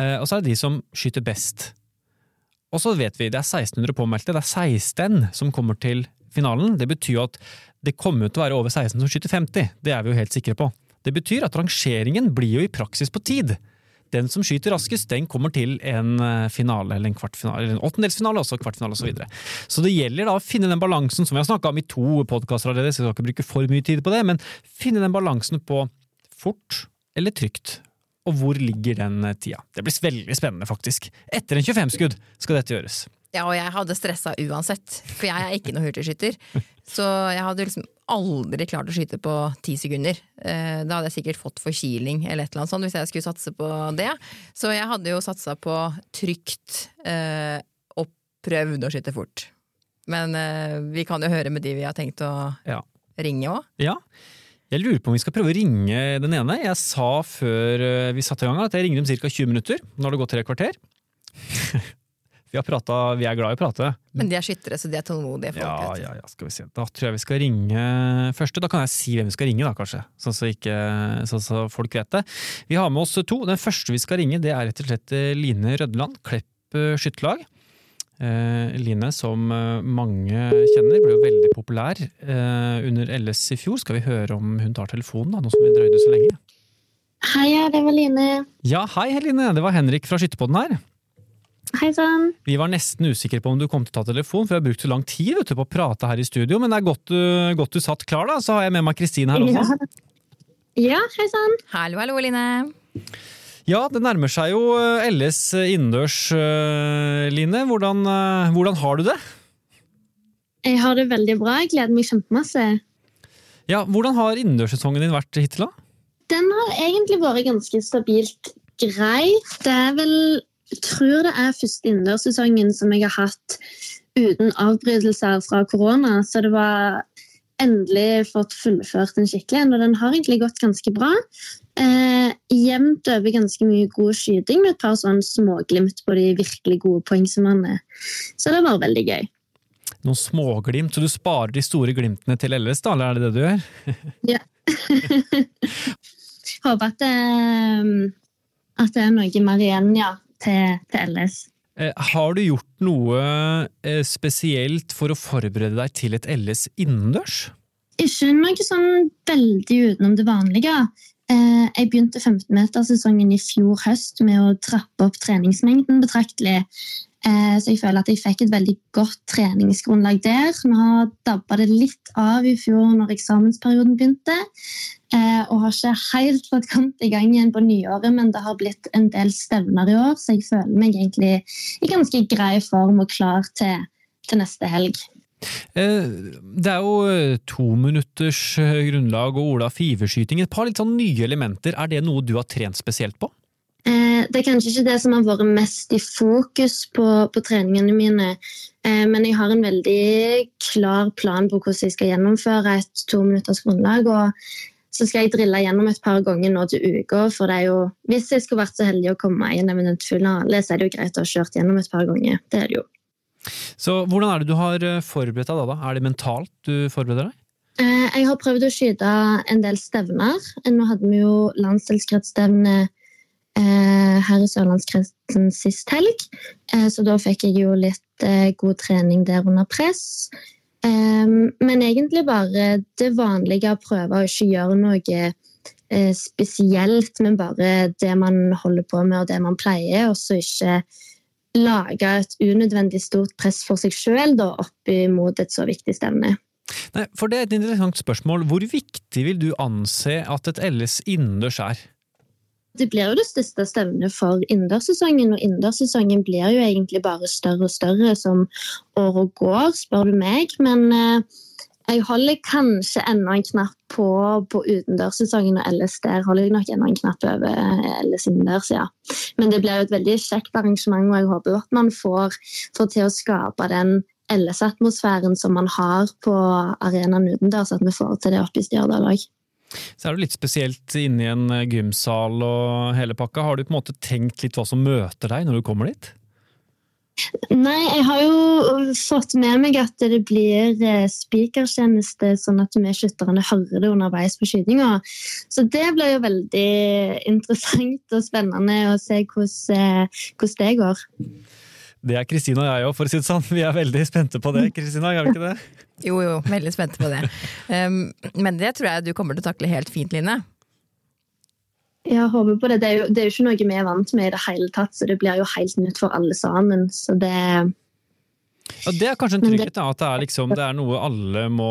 eh, og så er det de som skyter best. Og så vet vi, det er 1600 påmeldte, det er 16 som kommer til finalen. Det betyr at det kommer til å være over 16 som skyter 50, det er vi jo helt sikre på. Det betyr at rangeringen blir jo i praksis på tid. Den som skyter raskest, den kommer til en eh, finale, eller en kvartfinale, eller en åttendelsfinale, også kvartfinale osv. Så, videre. så det gjelder da å finne den balansen, som vi har snakka om i to podkaster allerede, så jeg skal ikke bruke for mye tid på det, men finne den balansen på fort eller trygt. Og hvor ligger den eh, tida? Det blir veldig spennende, faktisk. Etter en 25-skudd skal dette gjøres. Ja, og jeg hadde stressa uansett, for jeg er ikke noen hurtigskytter. Så jeg hadde liksom aldri klart å skyte på ti sekunder. Eh, da hadde jeg sikkert fått forkiling eller et eller annet sånt hvis jeg skulle satse på det. Så jeg hadde jo satsa på trygt eh, og prøvd å skyte fort. Men eh, vi kan jo høre med de vi har tenkt å Ja. ringe òg. Ja. Jeg lurer på om vi skal prøve å ringe den ene. Jeg sa før vi satte i gang at jeg ringer om ca. 20 minutter. Nå har det gått tre kvarter. Vi, har pratet, vi er glad i å prate. Men de er skyttere, så de er tålmodige folk. Ja, ja, ja, skal vi se. Da tror jeg vi skal ringe første. Da kan jeg si hvem vi skal ringe, da, kanskje. Sånn så, ikke, sånn så folk vet det. Vi har med oss to. Den første vi skal ringe, det er rett og slett eh, Line Rødland, Klepp eh, skytterlag. Eh, Line, som eh, mange kjenner, ble jo veldig populær eh, under LS i fjor. Skal vi høre om hun tar telefonen, da, nå som vi drøyde så lenge? Heia, det var Line. Ja, hei Line, det var Henrik fra Skytterpodden her. Hei sann. Vi var nesten usikre på om du kom til å ta telefon, for vi har brukt så lang tid vet du, på å prate her i studio, men det er godt du, godt du satt klar, da. Så har jeg med meg Kristine her også. Ja. ja, hei sann. Hallo, hallo, Line. Ja, det nærmer seg jo eh, LS innendørs, eh, Line. Hvordan, eh, hvordan har du det? Jeg har det veldig bra. Jeg gleder meg kjempemasse. Ja, Hvordan har innendørssesongen din vært hittil, da? Den har egentlig vært ganske stabilt grei. Det er vel Jeg tror det er første innendørssesongen som jeg har hatt uten avbrytelser fra korona, så det var endelig fått fullført den skikkelig en, og den har egentlig gått ganske bra. Eh, jevnt over ganske mye god skyting med et par sånn småglimt på de virkelig gode poengsummene. Så det var veldig gøy. Noen småglimt, så du sparer de store glimtene til LS, da, eller er det det du gjør? Ja. Håper at det, at det er noe mer igjen, ja, til, til LS. Eh, Har du gjort noe eh, spesielt for å forberede deg til et LS innendørs? Ikke noe sånn veldig utenom det vanlige. Eh, Jeg begynte 15-metersesongen i fjor høst med å trappe opp treningsmengden betraktelig. Eh, Så jeg føler at jeg fikk et veldig godt treningsgrunnlag der. Vi har dabba det litt av i fjor når eksamensperioden begynte. eh, Og har ikke helt fått kommet i gang igjen på nyåret, men det har blitt en del stevner i år, så jeg føler meg egentlig i ganske grei form og klar til, til neste helg. Eh, Det er jo tominutters to minutters grunnlag og Ola fiverskyting. Et par litt sånn nye elementer. Er det noe du har trent spesielt på? Eh, Det er kanskje ikke det som har vært mest i fokus på, på treningene mine, eh, men jeg har en veldig klar plan på hvordan jeg skal gjennomføre et to minutters grunnlag. og så skal jeg drille gjennom et par ganger nå til uka. for det er jo, Hvis jeg skulle vært så heldig å komme i en eminent finale, så er det jo greit å ha kjørt gjennom et par ganger. Det er det jo. Så hvordan er det du har eh, forberedt deg da? da? Er det mentalt du forbereder deg? Jeg har prøvd å skyte en del stevner. Nå hadde vi jo landsdelskretsstevne her i Sørlandskretsen sist helg, Eh, så da fikk jeg jo litt eh, god trening der under press. Eh, Men egentlig bare det vanlige å prøve å ikke gjøre noe eh, spesielt, men bare det man holder på med og det man pleier, og så ikke lage et unødvendig stort press for seg sjøl opp mot et så viktig stevne. Nei, for det er et interessant spørsmål. Hvor viktig vil du anse at et LS innendørs er? Det blir jo det største stevnet for innendørssesongen, og innendørssesongen blir jo egentlig bare større og større som året går, spør du meg. Men eh, jeg holder kanskje enda en knapp på, på utendørssesongen, og LS der holder jeg nok enda en knapp over ellers LS innendørs, ja. Men det blir jo et veldig kjekt arrangement, og jeg håper at man får, får til å skape den LS-atmosfæren som man har på arenaen utendørs, at vi får til det oppe i Stjørdal òg. Så er det litt spesielt inne i en eh, gymsal og hele pakka. Har du på en måte tenkt litt hva som møter deg når du kommer dit? Nei, jeg har jo fått med meg at det blir eh, spikertjeneste, sånn at vi skytterne hører det underveis på skytinga. Så det blir jo veldig interessant og spennende å se hvordan, eh, hvordan det går. Det er Kristina og jeg òg, for å si det sånn. Vi er veldig spente på det. Kristina, er vi ikke det? Jo, jo, veldig spente på det. Um, men det tror jeg du kommer til å takle helt fint, Line. Jeg håper på det. Det er, jo, det er jo ikke noe vi er vant med i det hele tatt, så det blir jo helt nytt for alle sammen. Så det Ja, det er kanskje en trygghet, da, at det er, liksom, det er noe alle må,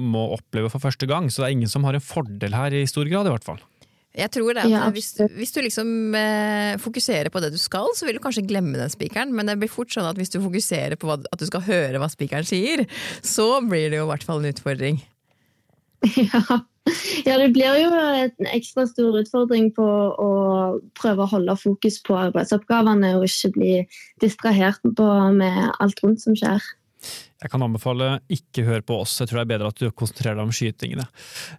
må oppleve for første gang. Så det er ingen som har en fordel her, i stor grad i hvert fall. Jeg tror det at Ja, hvis, hvis du liksom eh, fokuserer på det du skal, så vil du kanskje glemme den spikeren, men det blir fort sånn at hvis du fokuserer på hva, at du skal høre hva spikeren sier, så blir det jo i hvert fall en utfordring. Ja. ja, det blir jo en ekstra stor utfordring på å prøve å holde fokus på arbeidsoppgavene og ikke bli distrahert på med alt rundt som skjer. Jeg kan anbefale ikke hør på oss, jeg tror det er bedre at du konsentrerer deg om skytingene.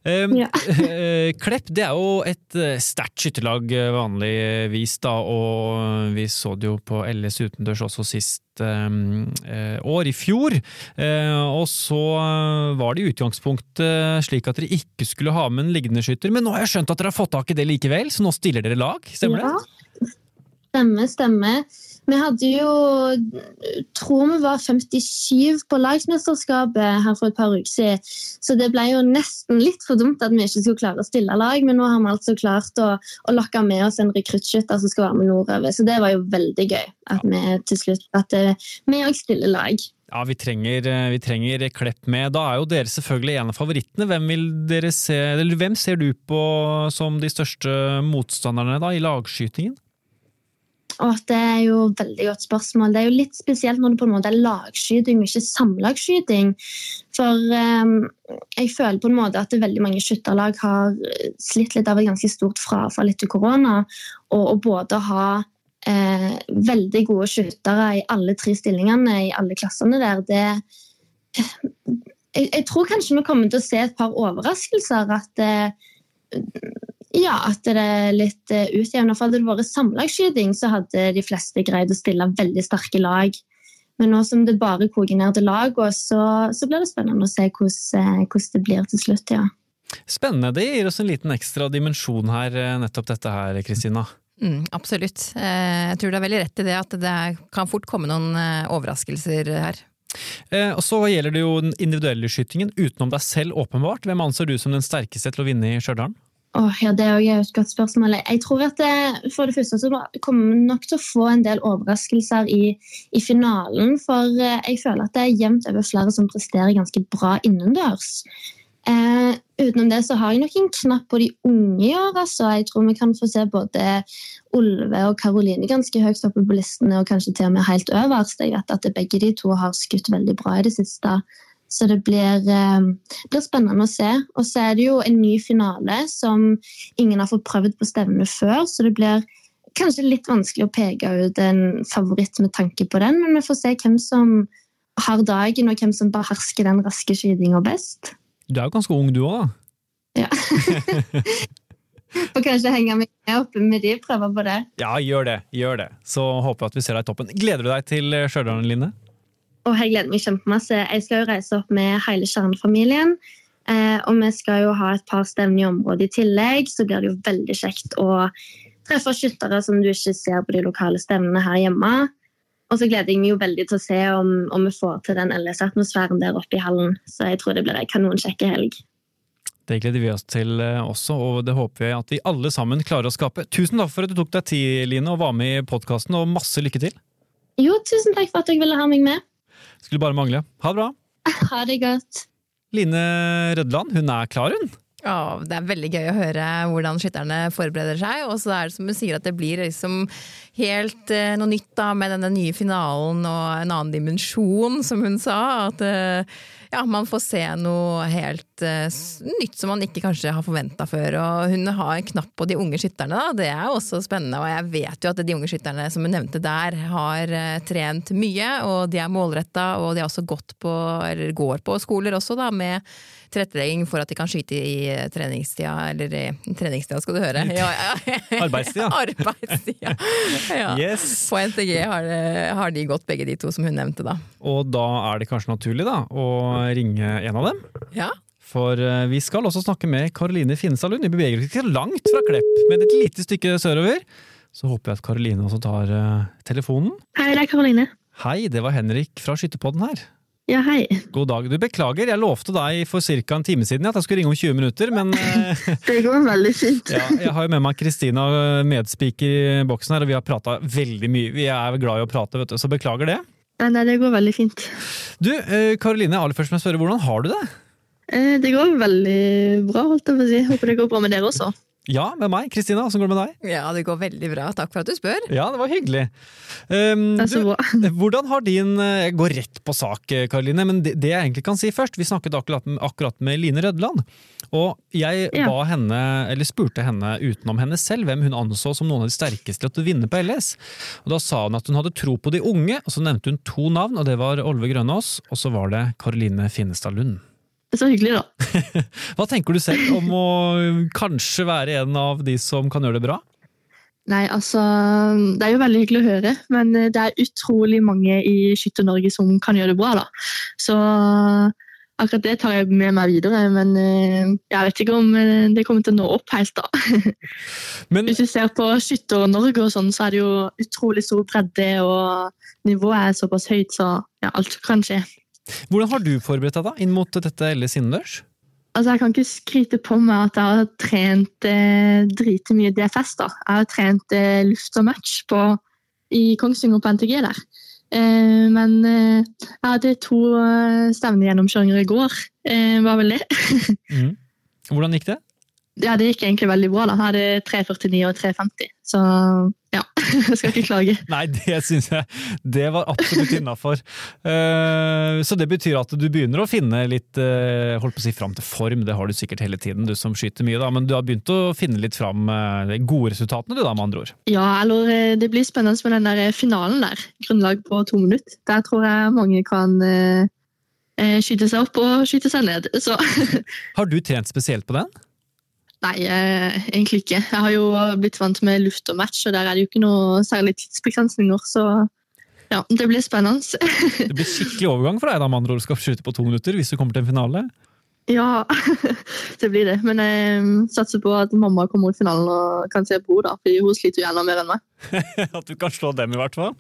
Um, Ja. eh, Klepp det er jo et eh, sterkt skytterlag eh, vanligvis, da, og vi så det jo på LS utendørs også sist um, år, i fjor. Uh, og så var det i utgangspunktet slik at dere ikke skulle ha med en liggende skytter, men nå har jeg skjønt at dere har fått tak i det likevel, så nå stiller dere lag, stemmer det? Ja. Stemmer, stemmer. Vi hadde jo tror vi var 57 på lagsmesterskapet her for et par uker siden. Så det ble jo nesten litt for dumt at vi ikke skulle klare å stille lag. Men nå har vi altså klart å, å lokke med oss en rekruttskytter som skal være med nordover. Så det var jo veldig gøy at vi til slutt at eh, vi òg stiller lag. Ja, vi trenger, eh, vi trenger Klepp med. Da er jo dere selvfølgelig en av favorittene. Hvem, se, hvem ser du på som de største motstanderne da, i lagskytingen? Og det er jo et veldig godt spørsmål. Det er jo litt spesielt når det på en måte er lagskyting og ikke samlagsskyting. For um, jeg føler på en måte at veldig mange skytterlag har slitt litt av et ganske stort frafall etter korona. Og å både ha eh, veldig gode skyttere i alle tre stillingene i alle klassene der, det jeg, jeg tror kanskje vi kommer til å se et par overraskelser. At eh, ja, at det er litt uh, utjevna. For hadde det vært samlagsskyting, så hadde de fleste greid å stille veldig sterke lag. Men nå som det bare koker ned til lag, så, så blir det spennende å se hvordan, hvordan det blir til slutt. ja. Spennende. Det gir oss en liten ekstra dimensjon her, eh, nettopp dette her, Kristina. Mm, absolutt. Eh, jeg tror du har veldig rett i det, at det kan fort komme noen eh, overraskelser her. Eh, og Så gjelder det jo den individuelle skytingen utenom deg selv, åpenbart. Hvem anser du som den sterkeste til å vinne i Stjørdal? Åh, ja, Det er jo et godt spørsmål. Jeg tror at det, For det første så kommer vi nok til å få en del overraskelser i, i finalen. For eh, jeg føler at det er jevnt over flere som presterer ganske bra innendørs. Eh, utenom det så har jeg nok en knapp på de unge i år. altså. Jeg tror vi kan få se både Olve og Karoline ganske høyt oppe på listene, og kanskje til og med helt øverst. Jeg vet at begge de to har skutt veldig bra i det siste. Så det blir, eh, blir, spennende å se. Og så er det jo en ny finale som ingen har fått prøvd på stevne før. Så det blir kanskje litt vanskelig å peke ut en favoritt med tanke på den. Men vi får se hvem som har dagen, og hvem som behersker den raske skytinga best. Du er jo ganske ung du òg, da. Ja. Får kanskje henge meg med oppe med de, prøve på det. Ja, gjør det. gjør det. Så håper jeg at vi ser deg i toppen. Gleder du deg til Stjørdal, Line? Og jeg gleder meg kjempemasse. Jeg skal jo reise opp med hele kjernefamilien. Eh, og vi skal jo ha et par stevner i området i tillegg, så blir det jo veldig kjekt å treffe skyttere som du ikke ser på de lokale stevnene her hjemme. Og så gleder jeg meg jo veldig til å se om, om vi får til den LS-atmosfæren der oppe i hallen. Så jeg tror det blir en kanonkjekke helg. Det gleder vi oss til også, og det håper vi at vi alle sammen klarer å skape. Tusen takk for at du tok deg tid, Line, og var med i podkasten, og masse lykke til. Jo, tusen takk for at dere ville ha meg med. Skulle bare mangle. Ha det bra. Ha det godt. Line Rødland, hun er klar, hun. Ja, det er veldig gøy å høre hvordan skytterne forbereder seg. Og så er det som hun sier at det blir liksom helt eh, noe nytt da med denne nye finalen og en annen dimensjon, som hun sa. At eh, ja, man får se noe helt uh, nytt som man ikke kanskje har forventa før. Og hun har en knapp på de unge skytterne, da. Det er også spennende. Og jeg vet jo at de unge skytterne som hun nevnte der, har uh, trent mye, og de er målretta, og de har også gått på, eller går på skoler også, da, med tilrettelegging for at de kan skyte i treningstida, eller i treningstida skal du høre. Ja, ja. Arbeidstida. Arbeidstida. Ja. Yes. På NTG har, har, de gått begge de to som hun nevnte, da. Og da er det kanskje naturlig da, å ringe en av dem. Ja. For vi skal også snakke med Karoline Finnestad Lund. Vi beveger oss ikke langt fra Klepp, men et lite stykke sørover. Så håper jeg at Karoline også tar telefonen. Hei, det er Karoline. Hei, det var Henrik fra Skytterpodden her. Ja, hei. God dag. Du, beklager, jeg lovte deg for ca. en time siden at jeg skulle ringe om 20 minutter, men eh, Det går veldig fint. ja, jeg har jo med meg Kristina, medspiker i boksen her, og vi har prata veldig mye. Vi er glad i å prate, vet du, så beklager det. Nei, nei, det går veldig fint. Du, eh, Karoline, aller først må jeg spørre, hvordan har du det? Eh, Det går veldig bra, holdt jeg på å si. Håper det går bra med dere også. Ja, med meg. Kristina, åssen går det med deg? Ja, det går veldig bra. Takk for at du spør. Ja, det var hyggelig. Um, Det du, hvordan har din eh, Jeg går rett på sak, eh, Karoline, men det, det jeg egentlig kan si først Vi snakket akkurat, akkurat med Line Rødland, og jeg Ja. ba henne, eller spurte henne utenom henne selv hvem hun anså som noen av de sterkeste til å vinne på LS. Og Da sa hun at hun hadde tro på de unge, og så nevnte hun to navn, og det var Olve Grønås, og så var det Karoline Finnestad Lund. Så hyggelig, da. Hva tenker du selv om å kanskje være en av de som kan gjøre det bra? Nei, altså Det er jo veldig hyggelig å høre, men det er utrolig mange i Skytter-Norge som kan gjøre det bra, da. Så akkurat det tar jeg med meg videre, men eh, jeg vet ikke om eh, det kommer til å nå opp helt, da. Men Hvis du ser på Skytter-Norge og sånn, så er det jo utrolig stor bredde, og nivået er såpass høyt, så ja, alt kan skje. Hvordan har du forberedt deg da, inn mot dette LS innendørs? Altså, Jeg kan ikke skryte på meg at jeg har trent eh, dritemye DFS. da. Jeg har trent eh, luft og match på, i Kongsvinger på NTG der. Eh, men eh, jeg hadde to eh, stevnegjennomkjøringer i går. Eh, var vel det? mm. Hvordan gikk det? Ja, det gikk egentlig veldig bra. da. Jeg hadde 3,49 og 3,50. Så jeg skal ikke klage. Nei, det syns jeg det var absolutt innafor. så det betyr at du begynner å finne litt eh, holdt på å si fram til form, det har du sikkert hele tiden, du som skyter mye, da, men du har begynt å finne litt fram eh, de gode resultatene, du da, med andre ord. Ja, eller eh, det blir spennende med den der eh, finalen der. Grunnlag på to minutter. Der tror jeg mange kan eh, eh, skyte seg opp og skyte seg ned. Så Har du trent spesielt på den? Nei, eh, egentlig ikke. Jeg har jo blitt vant med luft og match, og der er det jo ikke noe særlig tidsbegrensninger, så ja, det blir spennende. Det blir skikkelig overgang for deg da, med andre ord, skal skyte på to minutter hvis du kommer til en finale. ja, det blir det. Men jeg satser på at mamma kommer i finalen og kan se bror, da, for hun sliter jo gjerne mer enn meg. At du kan slå dem, i hvert fall.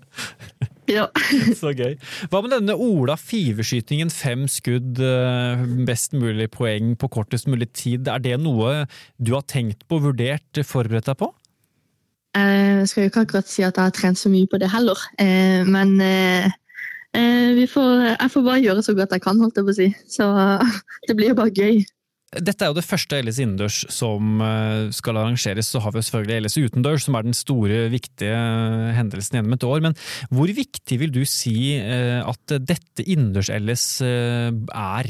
Ja. Så gøy. Hva med denne Ola Five-skytingen? Fem skudd, eh, best mulig poeng på kortest mulig tid. Er det noe du har tenkt på, vurdert, forberedt deg på? Jeg skal jo ikke akkurat si at jeg har trent så mye på det heller, eh, men eh, eh, vi får, jeg får bare gjøre så godt jeg kan, holdt jeg på å si. Så det blir jo bare gøy. Dette er jo det første LS innendørs som eh, skal arrangeres. Så har vi jo selvfølgelig LS utendørs, som er den store, viktige eh, hendelsen gjennom et år. Men hvor viktig vil du si eh, at dette innendørs-LS er?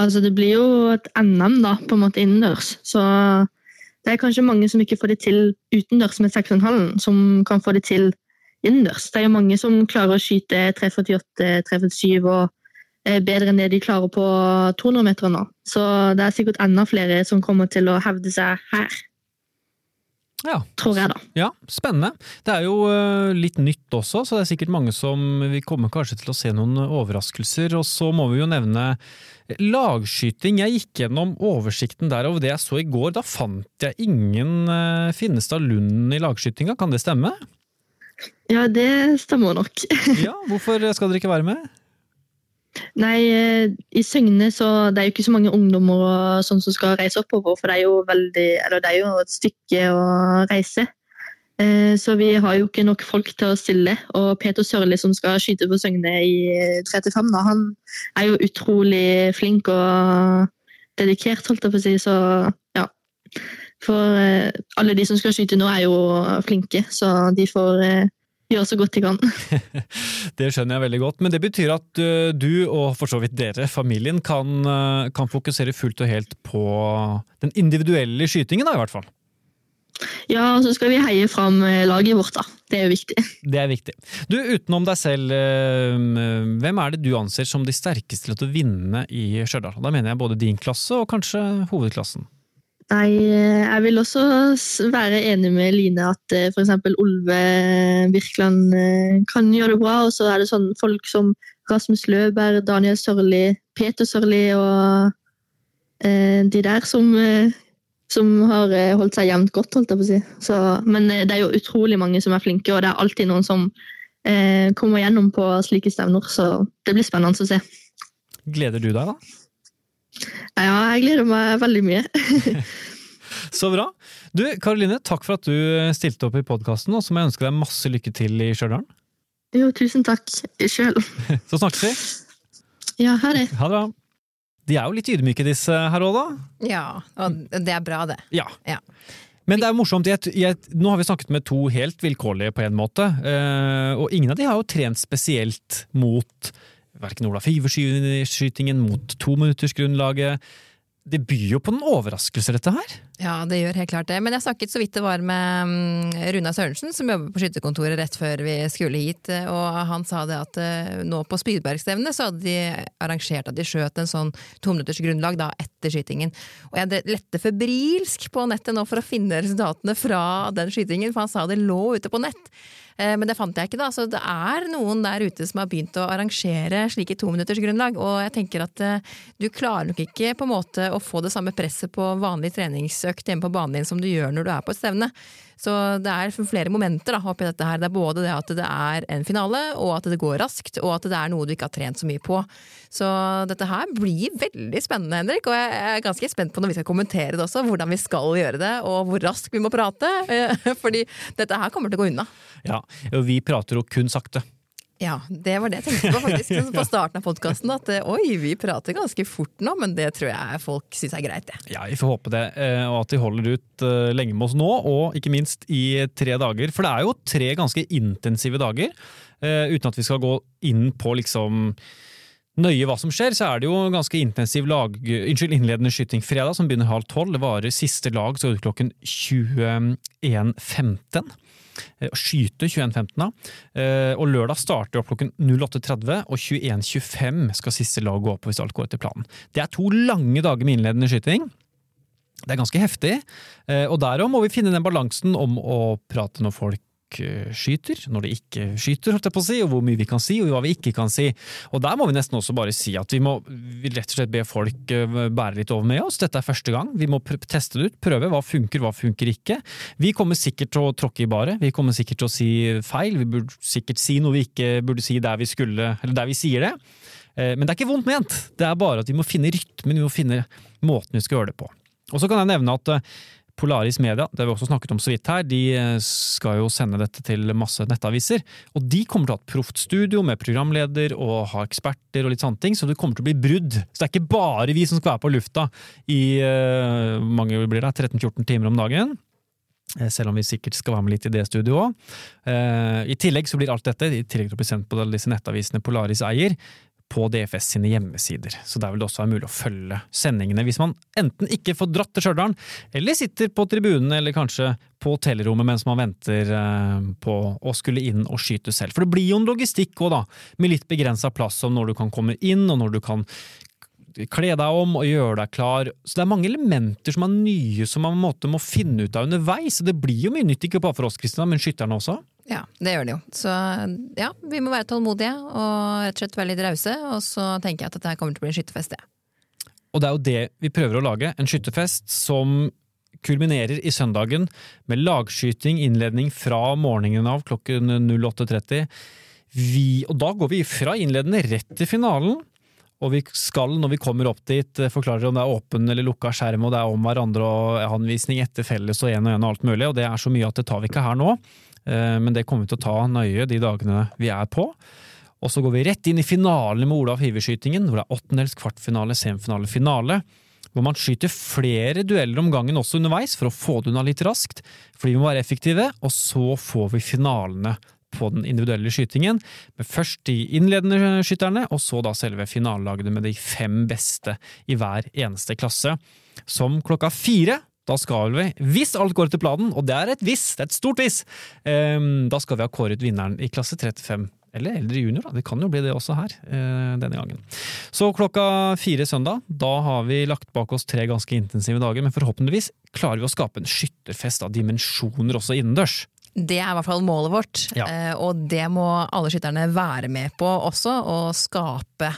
Altså, det blir jo et NM da, på en måte innendørs, så det er kanskje mange som ikke får det til utendørs med 6,5, som kan få det til innendørs. Det er jo mange som klarer å skyte 3,48, 3,47 og bedre enn det de klarer på 200 meter nå. Så det er sikkert enda flere som kommer til å hevde seg her, Ja, tror jeg da. Ja, spennende. Det er jo eh, litt nytt også, så det er sikkert mange som Vi kommer kanskje til å se noen overraskelser. Og så må vi jo nevne lagskyting. Jeg gikk gjennom oversikten der over det jeg så i går. Da fant jeg ingen uh, Finnestad Lund i lagskytinga, kan det stemme? Ja, det stemmer nok. Ja, hvorfor skal dere ikke være med? Nei, eh, i Søgne så det er jo ikke så mange ungdommer og sånn som skal reise oppover, for det er jo veldig, eller det er jo et stykke å reise. Eh, Så vi har jo ikke nok folk til å stille. Og Peter Sørli som skal skyte på Søgne i 3-5, da, han er jo utrolig flink og dedikert, holdt jeg på å si. Så ja. For eh, alle de som skal skyte nå, er jo flinke, så de får gjøre så godt de kan. Det skjønner jeg veldig godt, men det betyr at uh, du, og for så vidt dere, familien, kan, uh, kan fokusere fullt og helt på den individuelle skytingen, da, i hvert fall. Ja, og så skal vi heie fram eh, laget vårt, da. Det er viktig. Det er viktig. Du, utenom deg selv, hvem er det du anser som de sterkeste til å vinne i Stjørdal? Da mener jeg både din klasse og kanskje hovedklassen. Nei, eh, jeg vil også være enig med Line at eh, f.eks. Olve Birkeland eh, kan gjøre det bra. Og så er det sånn folk som Rasmus Løberg, Daniel Sørli, Peter Sørli og de der som, som har holdt seg jevnt godt, holdt jeg på å si. Så, men det er jo utrolig mange som er flinke, og det er alltid noen som kommer gjennom på slike stevner. Så det blir spennende å se. Gleder du deg, da? Ja, jeg gleder meg veldig mye. Så bra. Du, Karoline, takk for at du stilte opp i podkasten, og så må jeg ønske deg masse lykke til i Stjørdal. Jo, tusen takk sjøl. Så snakkes vi. Ja, ha det. Ha det bra. De er jo litt ydmyke, disse her òg, da. Ja, og det er bra, det. Ja. Ja. Men det er morsomt. Jeg, jeg, nå har vi snakket med to helt vilkårlige på en måte, eh, og ingen av de har jo trent spesielt mot verken Olaf Iverskytingen, mot tominuttersgrunnlaget. Det byr jo på noen overraskelser, dette her. Ja, det gjør helt klart det. Men jeg snakket så vidt det var med mm, Runa Sørensen, som jobber på skytterkontoret rett før vi skulle hit. Og han sa det at eh, nå på Spydbergstevnet så hadde de arrangert at de skjøt en sånn tominuttersgrunnlag da etter skytingen. Og jeg lette febrilsk på nettet nå for å finne resultatene fra den skytingen, for han sa det lå ute på nett. Eh, Men det fant jeg ikke, da. Så det er noen der ute som har begynt å arrangere slike tominuttersgrunnlag. Og jeg tenker at eh, du klarer nok ikke på en måte å få det samme presset på vanlig treningsøkt hjemme på banen din som du gjør når du er på et stevne. Så det er flere momenter da, oppi dette her. Det er både det at det er en finale, og at det går raskt, og at det er noe du ikke har trent så mye på. Så dette her blir veldig spennende, Henrik. Og jeg er ganske spent på når vi skal kommentere det også, hvordan vi skal gjøre det, og hvor raskt vi må prate. Fordi dette her kommer til å gå unna. Ja, og Vi prater jo kun sakte. Ja, det var det jeg tenkte på faktisk på starten av podkasten. At eh, oi, vi prater ganske fort nå, men det tror jeg folk syns er greit, det. Ja, Vi får håpe det, eh, og at de holder ut eh, lenge med oss nå, og ikke minst i tre dager. For det er jo tre ganske intensive dager, uten at vi skal gå inn på liksom nøye hva som skjer, så er det jo ganske intensiv lag, unnskyld, innledende skyting fredag, som begynner halv tolv. Det varer siste lag så klokken 21.15. Å skyte 21.15, da. Og lørdag starter opp klokken 08.30, og 21.25 skal siste lag gå opp hvis alt går etter planen. Det er to lange dager med innledende skyting. Det er ganske heftig, og derom må vi finne den balansen om å prate når folk skyter, når de ikke skyter, holdt jeg på å si, og hvor mye vi kan si, og hva vi ikke kan si. Og der må vi nesten også bare si at vi må vi rett og slett be folk bære litt over med oss. Dette er første gang. Vi må teste det ut, prøve hva funker, hva funker ikke. Vi kommer sikkert til å tråkke i baret, vi kommer sikkert til å si feil, vi burde sikkert si noe vi ikke burde si der vi skulle, eller der vi sier det. Men det er ikke vondt ment, det er bare at vi må finne rytmen, vi må finne måten vi skal gjøre det på. Og så kan jeg nevne at Polaris Media, det har vi også snakket om så vidt her, de skal jo sende dette til masse nettaviser. Og de kommer til å ha et proft studio med programleder og ha eksperter og litt sånne ting, så det kommer til å bli brudd. Så det er ikke bare vi som skal være på lufta i uh, mange blir det, 13-14 timer om dagen. Selv om vi sikkert skal være med litt i det studioet òg. Uh, I tillegg så blir alt dette, i tillegg til å bli sendt på disse nettavisene Polaris eier, på DFS sine hjemmesider, så der vil det også være mulig å følge sendingene hvis man enten ikke får dratt til Stjørdal, eller sitter på tribunen eller kanskje på hotellrommet mens man venter på å skulle inn og skyte selv. For det blir jo en logistikk òg, da, med litt begrensa plass om når du kan komme inn, og når du kan kle deg om og gjøre deg klar. Så det er mange elementer som er nye som man må finne ut av underveis. Og det blir jo mye nytt, ikke bare for oss, Kristina, men skytterne også. Ja, det gjør det jo. Så ja, vi må være tålmodige og rett og slett være litt rause. Og så tenker jeg at dette kommer til å bli en skytterfest, det. Og det er jo det vi prøver å lage. En skytterfest som kulminerer i søndagen med lagskyting, innledning fra morgenen av klokken 08.30. Vi, og da går vi fra innledende rett til finalen. Og vi skal, når vi kommer opp dit, forklare om det er åpen eller lukka skjerm, og det er om hverandre og anvisning etter felles og en og en og alt mulig. Og det er så mye at det tar vi ikke her nå. Men det kommer vi til å ta nøye de dagene vi er på. Og så går vi rett inn i finalen med Olav Hive-skytingen, hvor det er åttendels, kvartfinale, semifinale, finale. Hvor man skyter flere dueller om gangen også underveis, for å få det unna litt raskt. Fordi vi må være effektive, og så får vi finalene på den individuelle skytingen. Med først de innledende skytterne, og så da selve finalelagene med de fem beste i hver eneste klasse. Som klokka fire da skal vi, hvis alt går etter planen, og det er et hvis, det er et stort hvis, da skal vi ha kåret vinneren i klasse 35. Eller eldre junior, da. Det kan jo bli det også her denne gangen. Så klokka fire søndag, da har vi lagt bak oss tre ganske intensive dager, men forhåpentligvis klarer vi å skape en skytterfest av dimensjoner også innendørs. Det er i hvert fall målet vårt, Ja. og det må alle skytterne være med på også. Å skape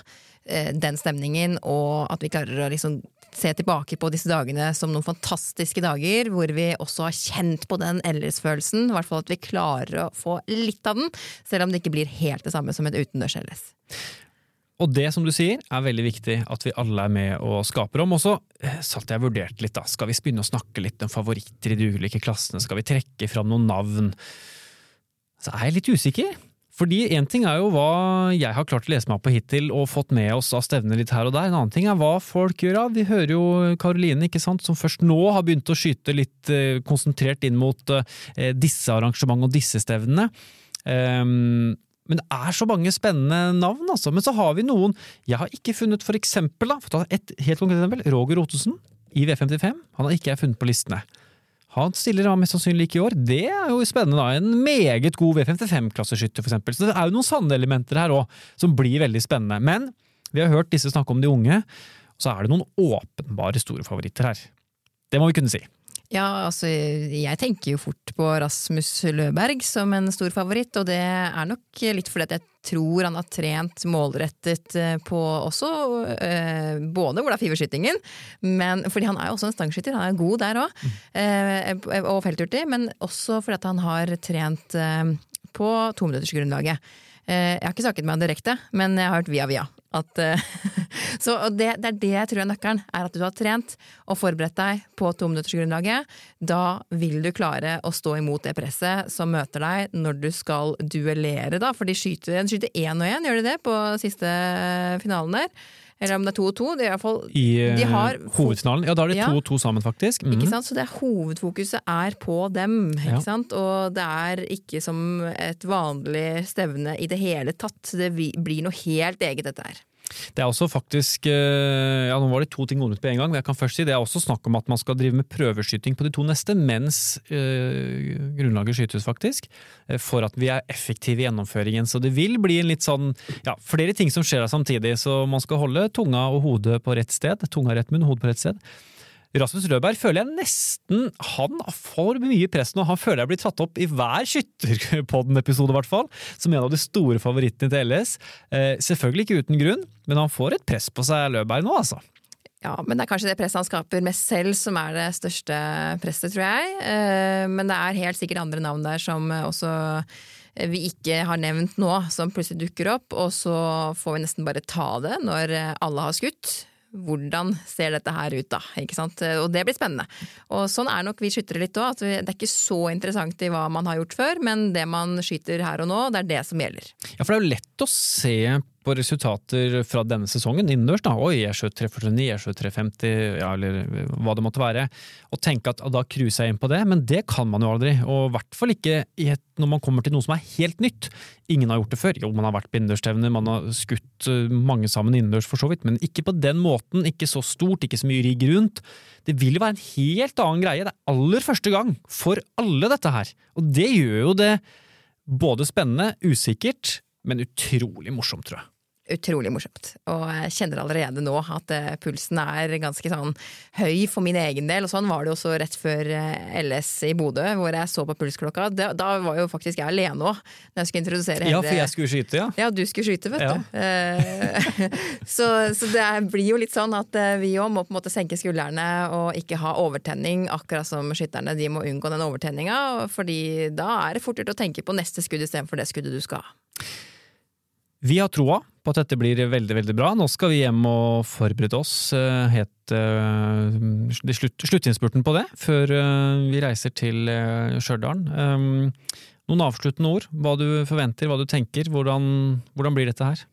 den stemningen, og at vi klarer å liksom se tilbake på disse dagene som noen fantastiske dager, hvor vi også har kjent på den ellers-følelsen. I hvert fall at vi klarer å få litt av den, selv om det ikke blir helt det samme som et utendørs ellers. Og det som du sier, er veldig viktig at vi alle er med og skaper om. Og så eh, satt jeg og vurderte litt, da. Skal vi begynne å snakke litt om favoritter i de ulike klassene? Skal vi trekke fram noen navn? Så er jeg litt usikker. Fordi én ting er jo hva jeg har klart å lese meg på hittil og fått med oss av stevner litt her og der. En annen ting er hva folk gjør av. Vi hører jo Karoline, ikke sant, som først nå har begynt å skyte litt eh, konsentrert inn mot eh, disse arrangementene og disse stevnene. Um, men det er så mange spennende navn, altså. Men så har vi noen Jeg har ikke funnet for eksempel, da, for å ta et helt konkret eksempel, Roger Ottesen i V55. Han har ikke jeg funnet på listene. Han stiller da mest sannsynlig ikke i år. Det er jo spennende, da. En meget god V55-klasseskytter, for eksempel. Så det er jo noen sanne elementer her òg, som blir veldig spennende. Men vi har hørt disse snakke om de unge, og så er det noen åpenbare store favoritter her. Det må vi kunne si. Ja, altså jeg tenker jo fort på Rasmus Løberg som en stor favoritt, og det er nok litt fordi jeg tror han har trent målrettet eh, på også eh, både Ola Fiverskytingen, men fordi han er jo også en stangskytter, han er god der òg, eh, og feltturti, men også fordi han har trent eh, på tominuttersgrunnlaget. Eh, jeg har ikke snakket med han direkte, men jeg har hørt via via. At, eh, så det, det, er det jeg tror er nøkkelen, er at du har trent og forberedt deg på tominuttersgrunnlaget. Da vil du klare å stå imot det presset som møter deg når du skal duellere, da. For de skyter én og én, gjør de det på siste finalen der? Eller om det er to og to. Det er i, fall, I de har, hovedfinalen? Ja, da er det to og to sammen, faktisk. Mm. Ikke sant? Så det er hovedfokuset er på dem. Ikke ja. sant? Og det er ikke som et vanlig stevne i det hele tatt. Det blir noe helt eget, dette her. Det er også faktisk eh, ja Nå var det to ting hodet på en gang, jeg kan først si det er også snakk om at man skal drive med prøveskyting på de to neste mens øh, grunnlaget skytes, faktisk. Eh, for at vi er effektive i gjennomføringen. Så det vil bli en litt sånn ja, flere ting som skjer samtidig. Så man skal holde tunga og hodet på rett sted. Tunga rett munn, hodet på rett sted. Rasmus Rødberg føler jeg nesten Han får mye press nå. Han føler jeg blir tatt opp i hver Skytterpodden-episode, i hvert fall. Som en av de store favorittene til LS. Eh, selvfølgelig ikke uten grunn, men han får et press på seg, Løberg, nå, altså. Ja, men det er kanskje det presset han skaper mest selv som er det største presset, tror jeg. Eh, men det er helt sikkert andre navn der som også vi ikke har nevnt nå, som plutselig dukker opp, og så får vi nesten bare ta det når alle har skutt hvordan ser dette her ut, da? Ikke sant? Og det blir spennende. Og sånn er nok vi skyttere litt òg, det er ikke så interessant i hva man har gjort før, men det man skyter her og nå, det er det som gjelder. Ja, for det er jo lett å se på resultater fra denne sesongen innendørs. Oi, jeg skjøt 349, jeg skjøt 350, ja, eller hva det måtte være. Og tenke at da cruiser jeg inn på det, men det kan man jo aldri. Og i hvert fall ikke når man kommer til noe som er helt nytt. Ingen har gjort det før. Jo, man har vært på innendørsstevner, man har skutt eh, mange sammen innendørs for så vidt, men ikke på den måten. Ikke så stort, ikke så mye rigg rundt. Det vil jo være en helt annen greie. Det er aller første gang for alle, dette her. Og det gjør jo det både spennende, usikkert, men utrolig morsomt, tror jeg utrolig morsomt. Og jeg kjenner allerede nå at uh, pulsen er ganske sånn høy for min egen del. Og sånn var det også rett før eh, LS i Bodø, hvor jeg så på pulsklokka. Da, da var jo faktisk jeg alene òg, når jeg skulle introdusere hele Ja, for jeg skulle skyte, ja. Ja, du skulle skyte, vet ja. du. Uh, så, så, det blir jo litt sånn at vi òg må på en måte senke skuldrene og ikke ha overtenning, akkurat som skytterne. De må unngå den overtenninga, fordi da er det fort gjort å tenke på neste skudd istedenfor det skuddet du skal ha. Vi har troa på at dette blir veldig veldig bra. Nå skal vi hjem og forberede oss eh, helt uh, slutt, sluttinnspurten på det, før uh, vi reiser til uh, Stjørdal. Um, noen avsluttende ord? Hva du forventer, hva du tenker? Hvordan, hvordan blir dette her?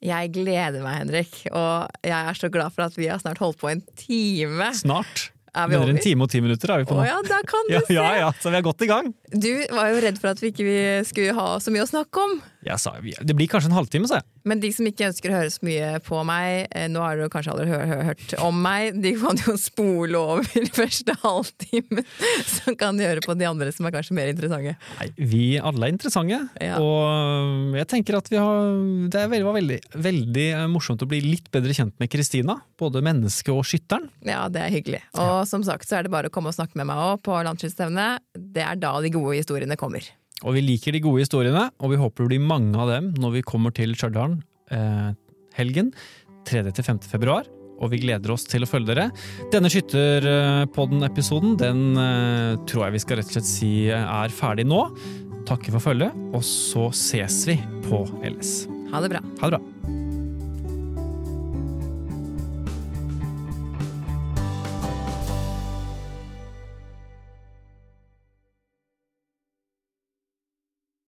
Jeg gleder meg, Henrik, og jeg er så glad for at vi har snart holdt på en time. Snart? Er vi over? En time og ti minutter er vi på nå. Å ja, da kan du ja, se! Ja, ja, Så vi er godt i gang. Du var jo redd for at vi ikke skulle ha så mye å snakke om. Sa, Det blir kanskje en halvtime, sa jeg. Men de som ikke ønsker å høre så mye på meg, eh, nå har du kanskje aldri hørt om meg, de kan jo spole over første halvtimen, så kan høre på de andre som er kanskje mer interessante. Nei, Vi alle er interessante, ja. og jeg tenker at vi har Det var veldig, veldig morsomt å bli litt bedre kjent med Kristina. Både mennesket og skytteren. Ja, det er hyggelig. Og ja. som sagt så er det bare å komme og snakke med meg òg på landslagsstevnet. Det er da de gode historiene kommer. Og vi liker de gode historiene, og vi håper det blir mange av dem når vi kommer til Stjørdal eh, helgen 3.-5. februar. og vi gleder oss til å følge dere. Denne Skytterpodden-episoden den eh, tror jeg vi skal rett og slett si er ferdig nå. Takker for følget, og så ses vi på LS. Ha det bra. Ha det bra.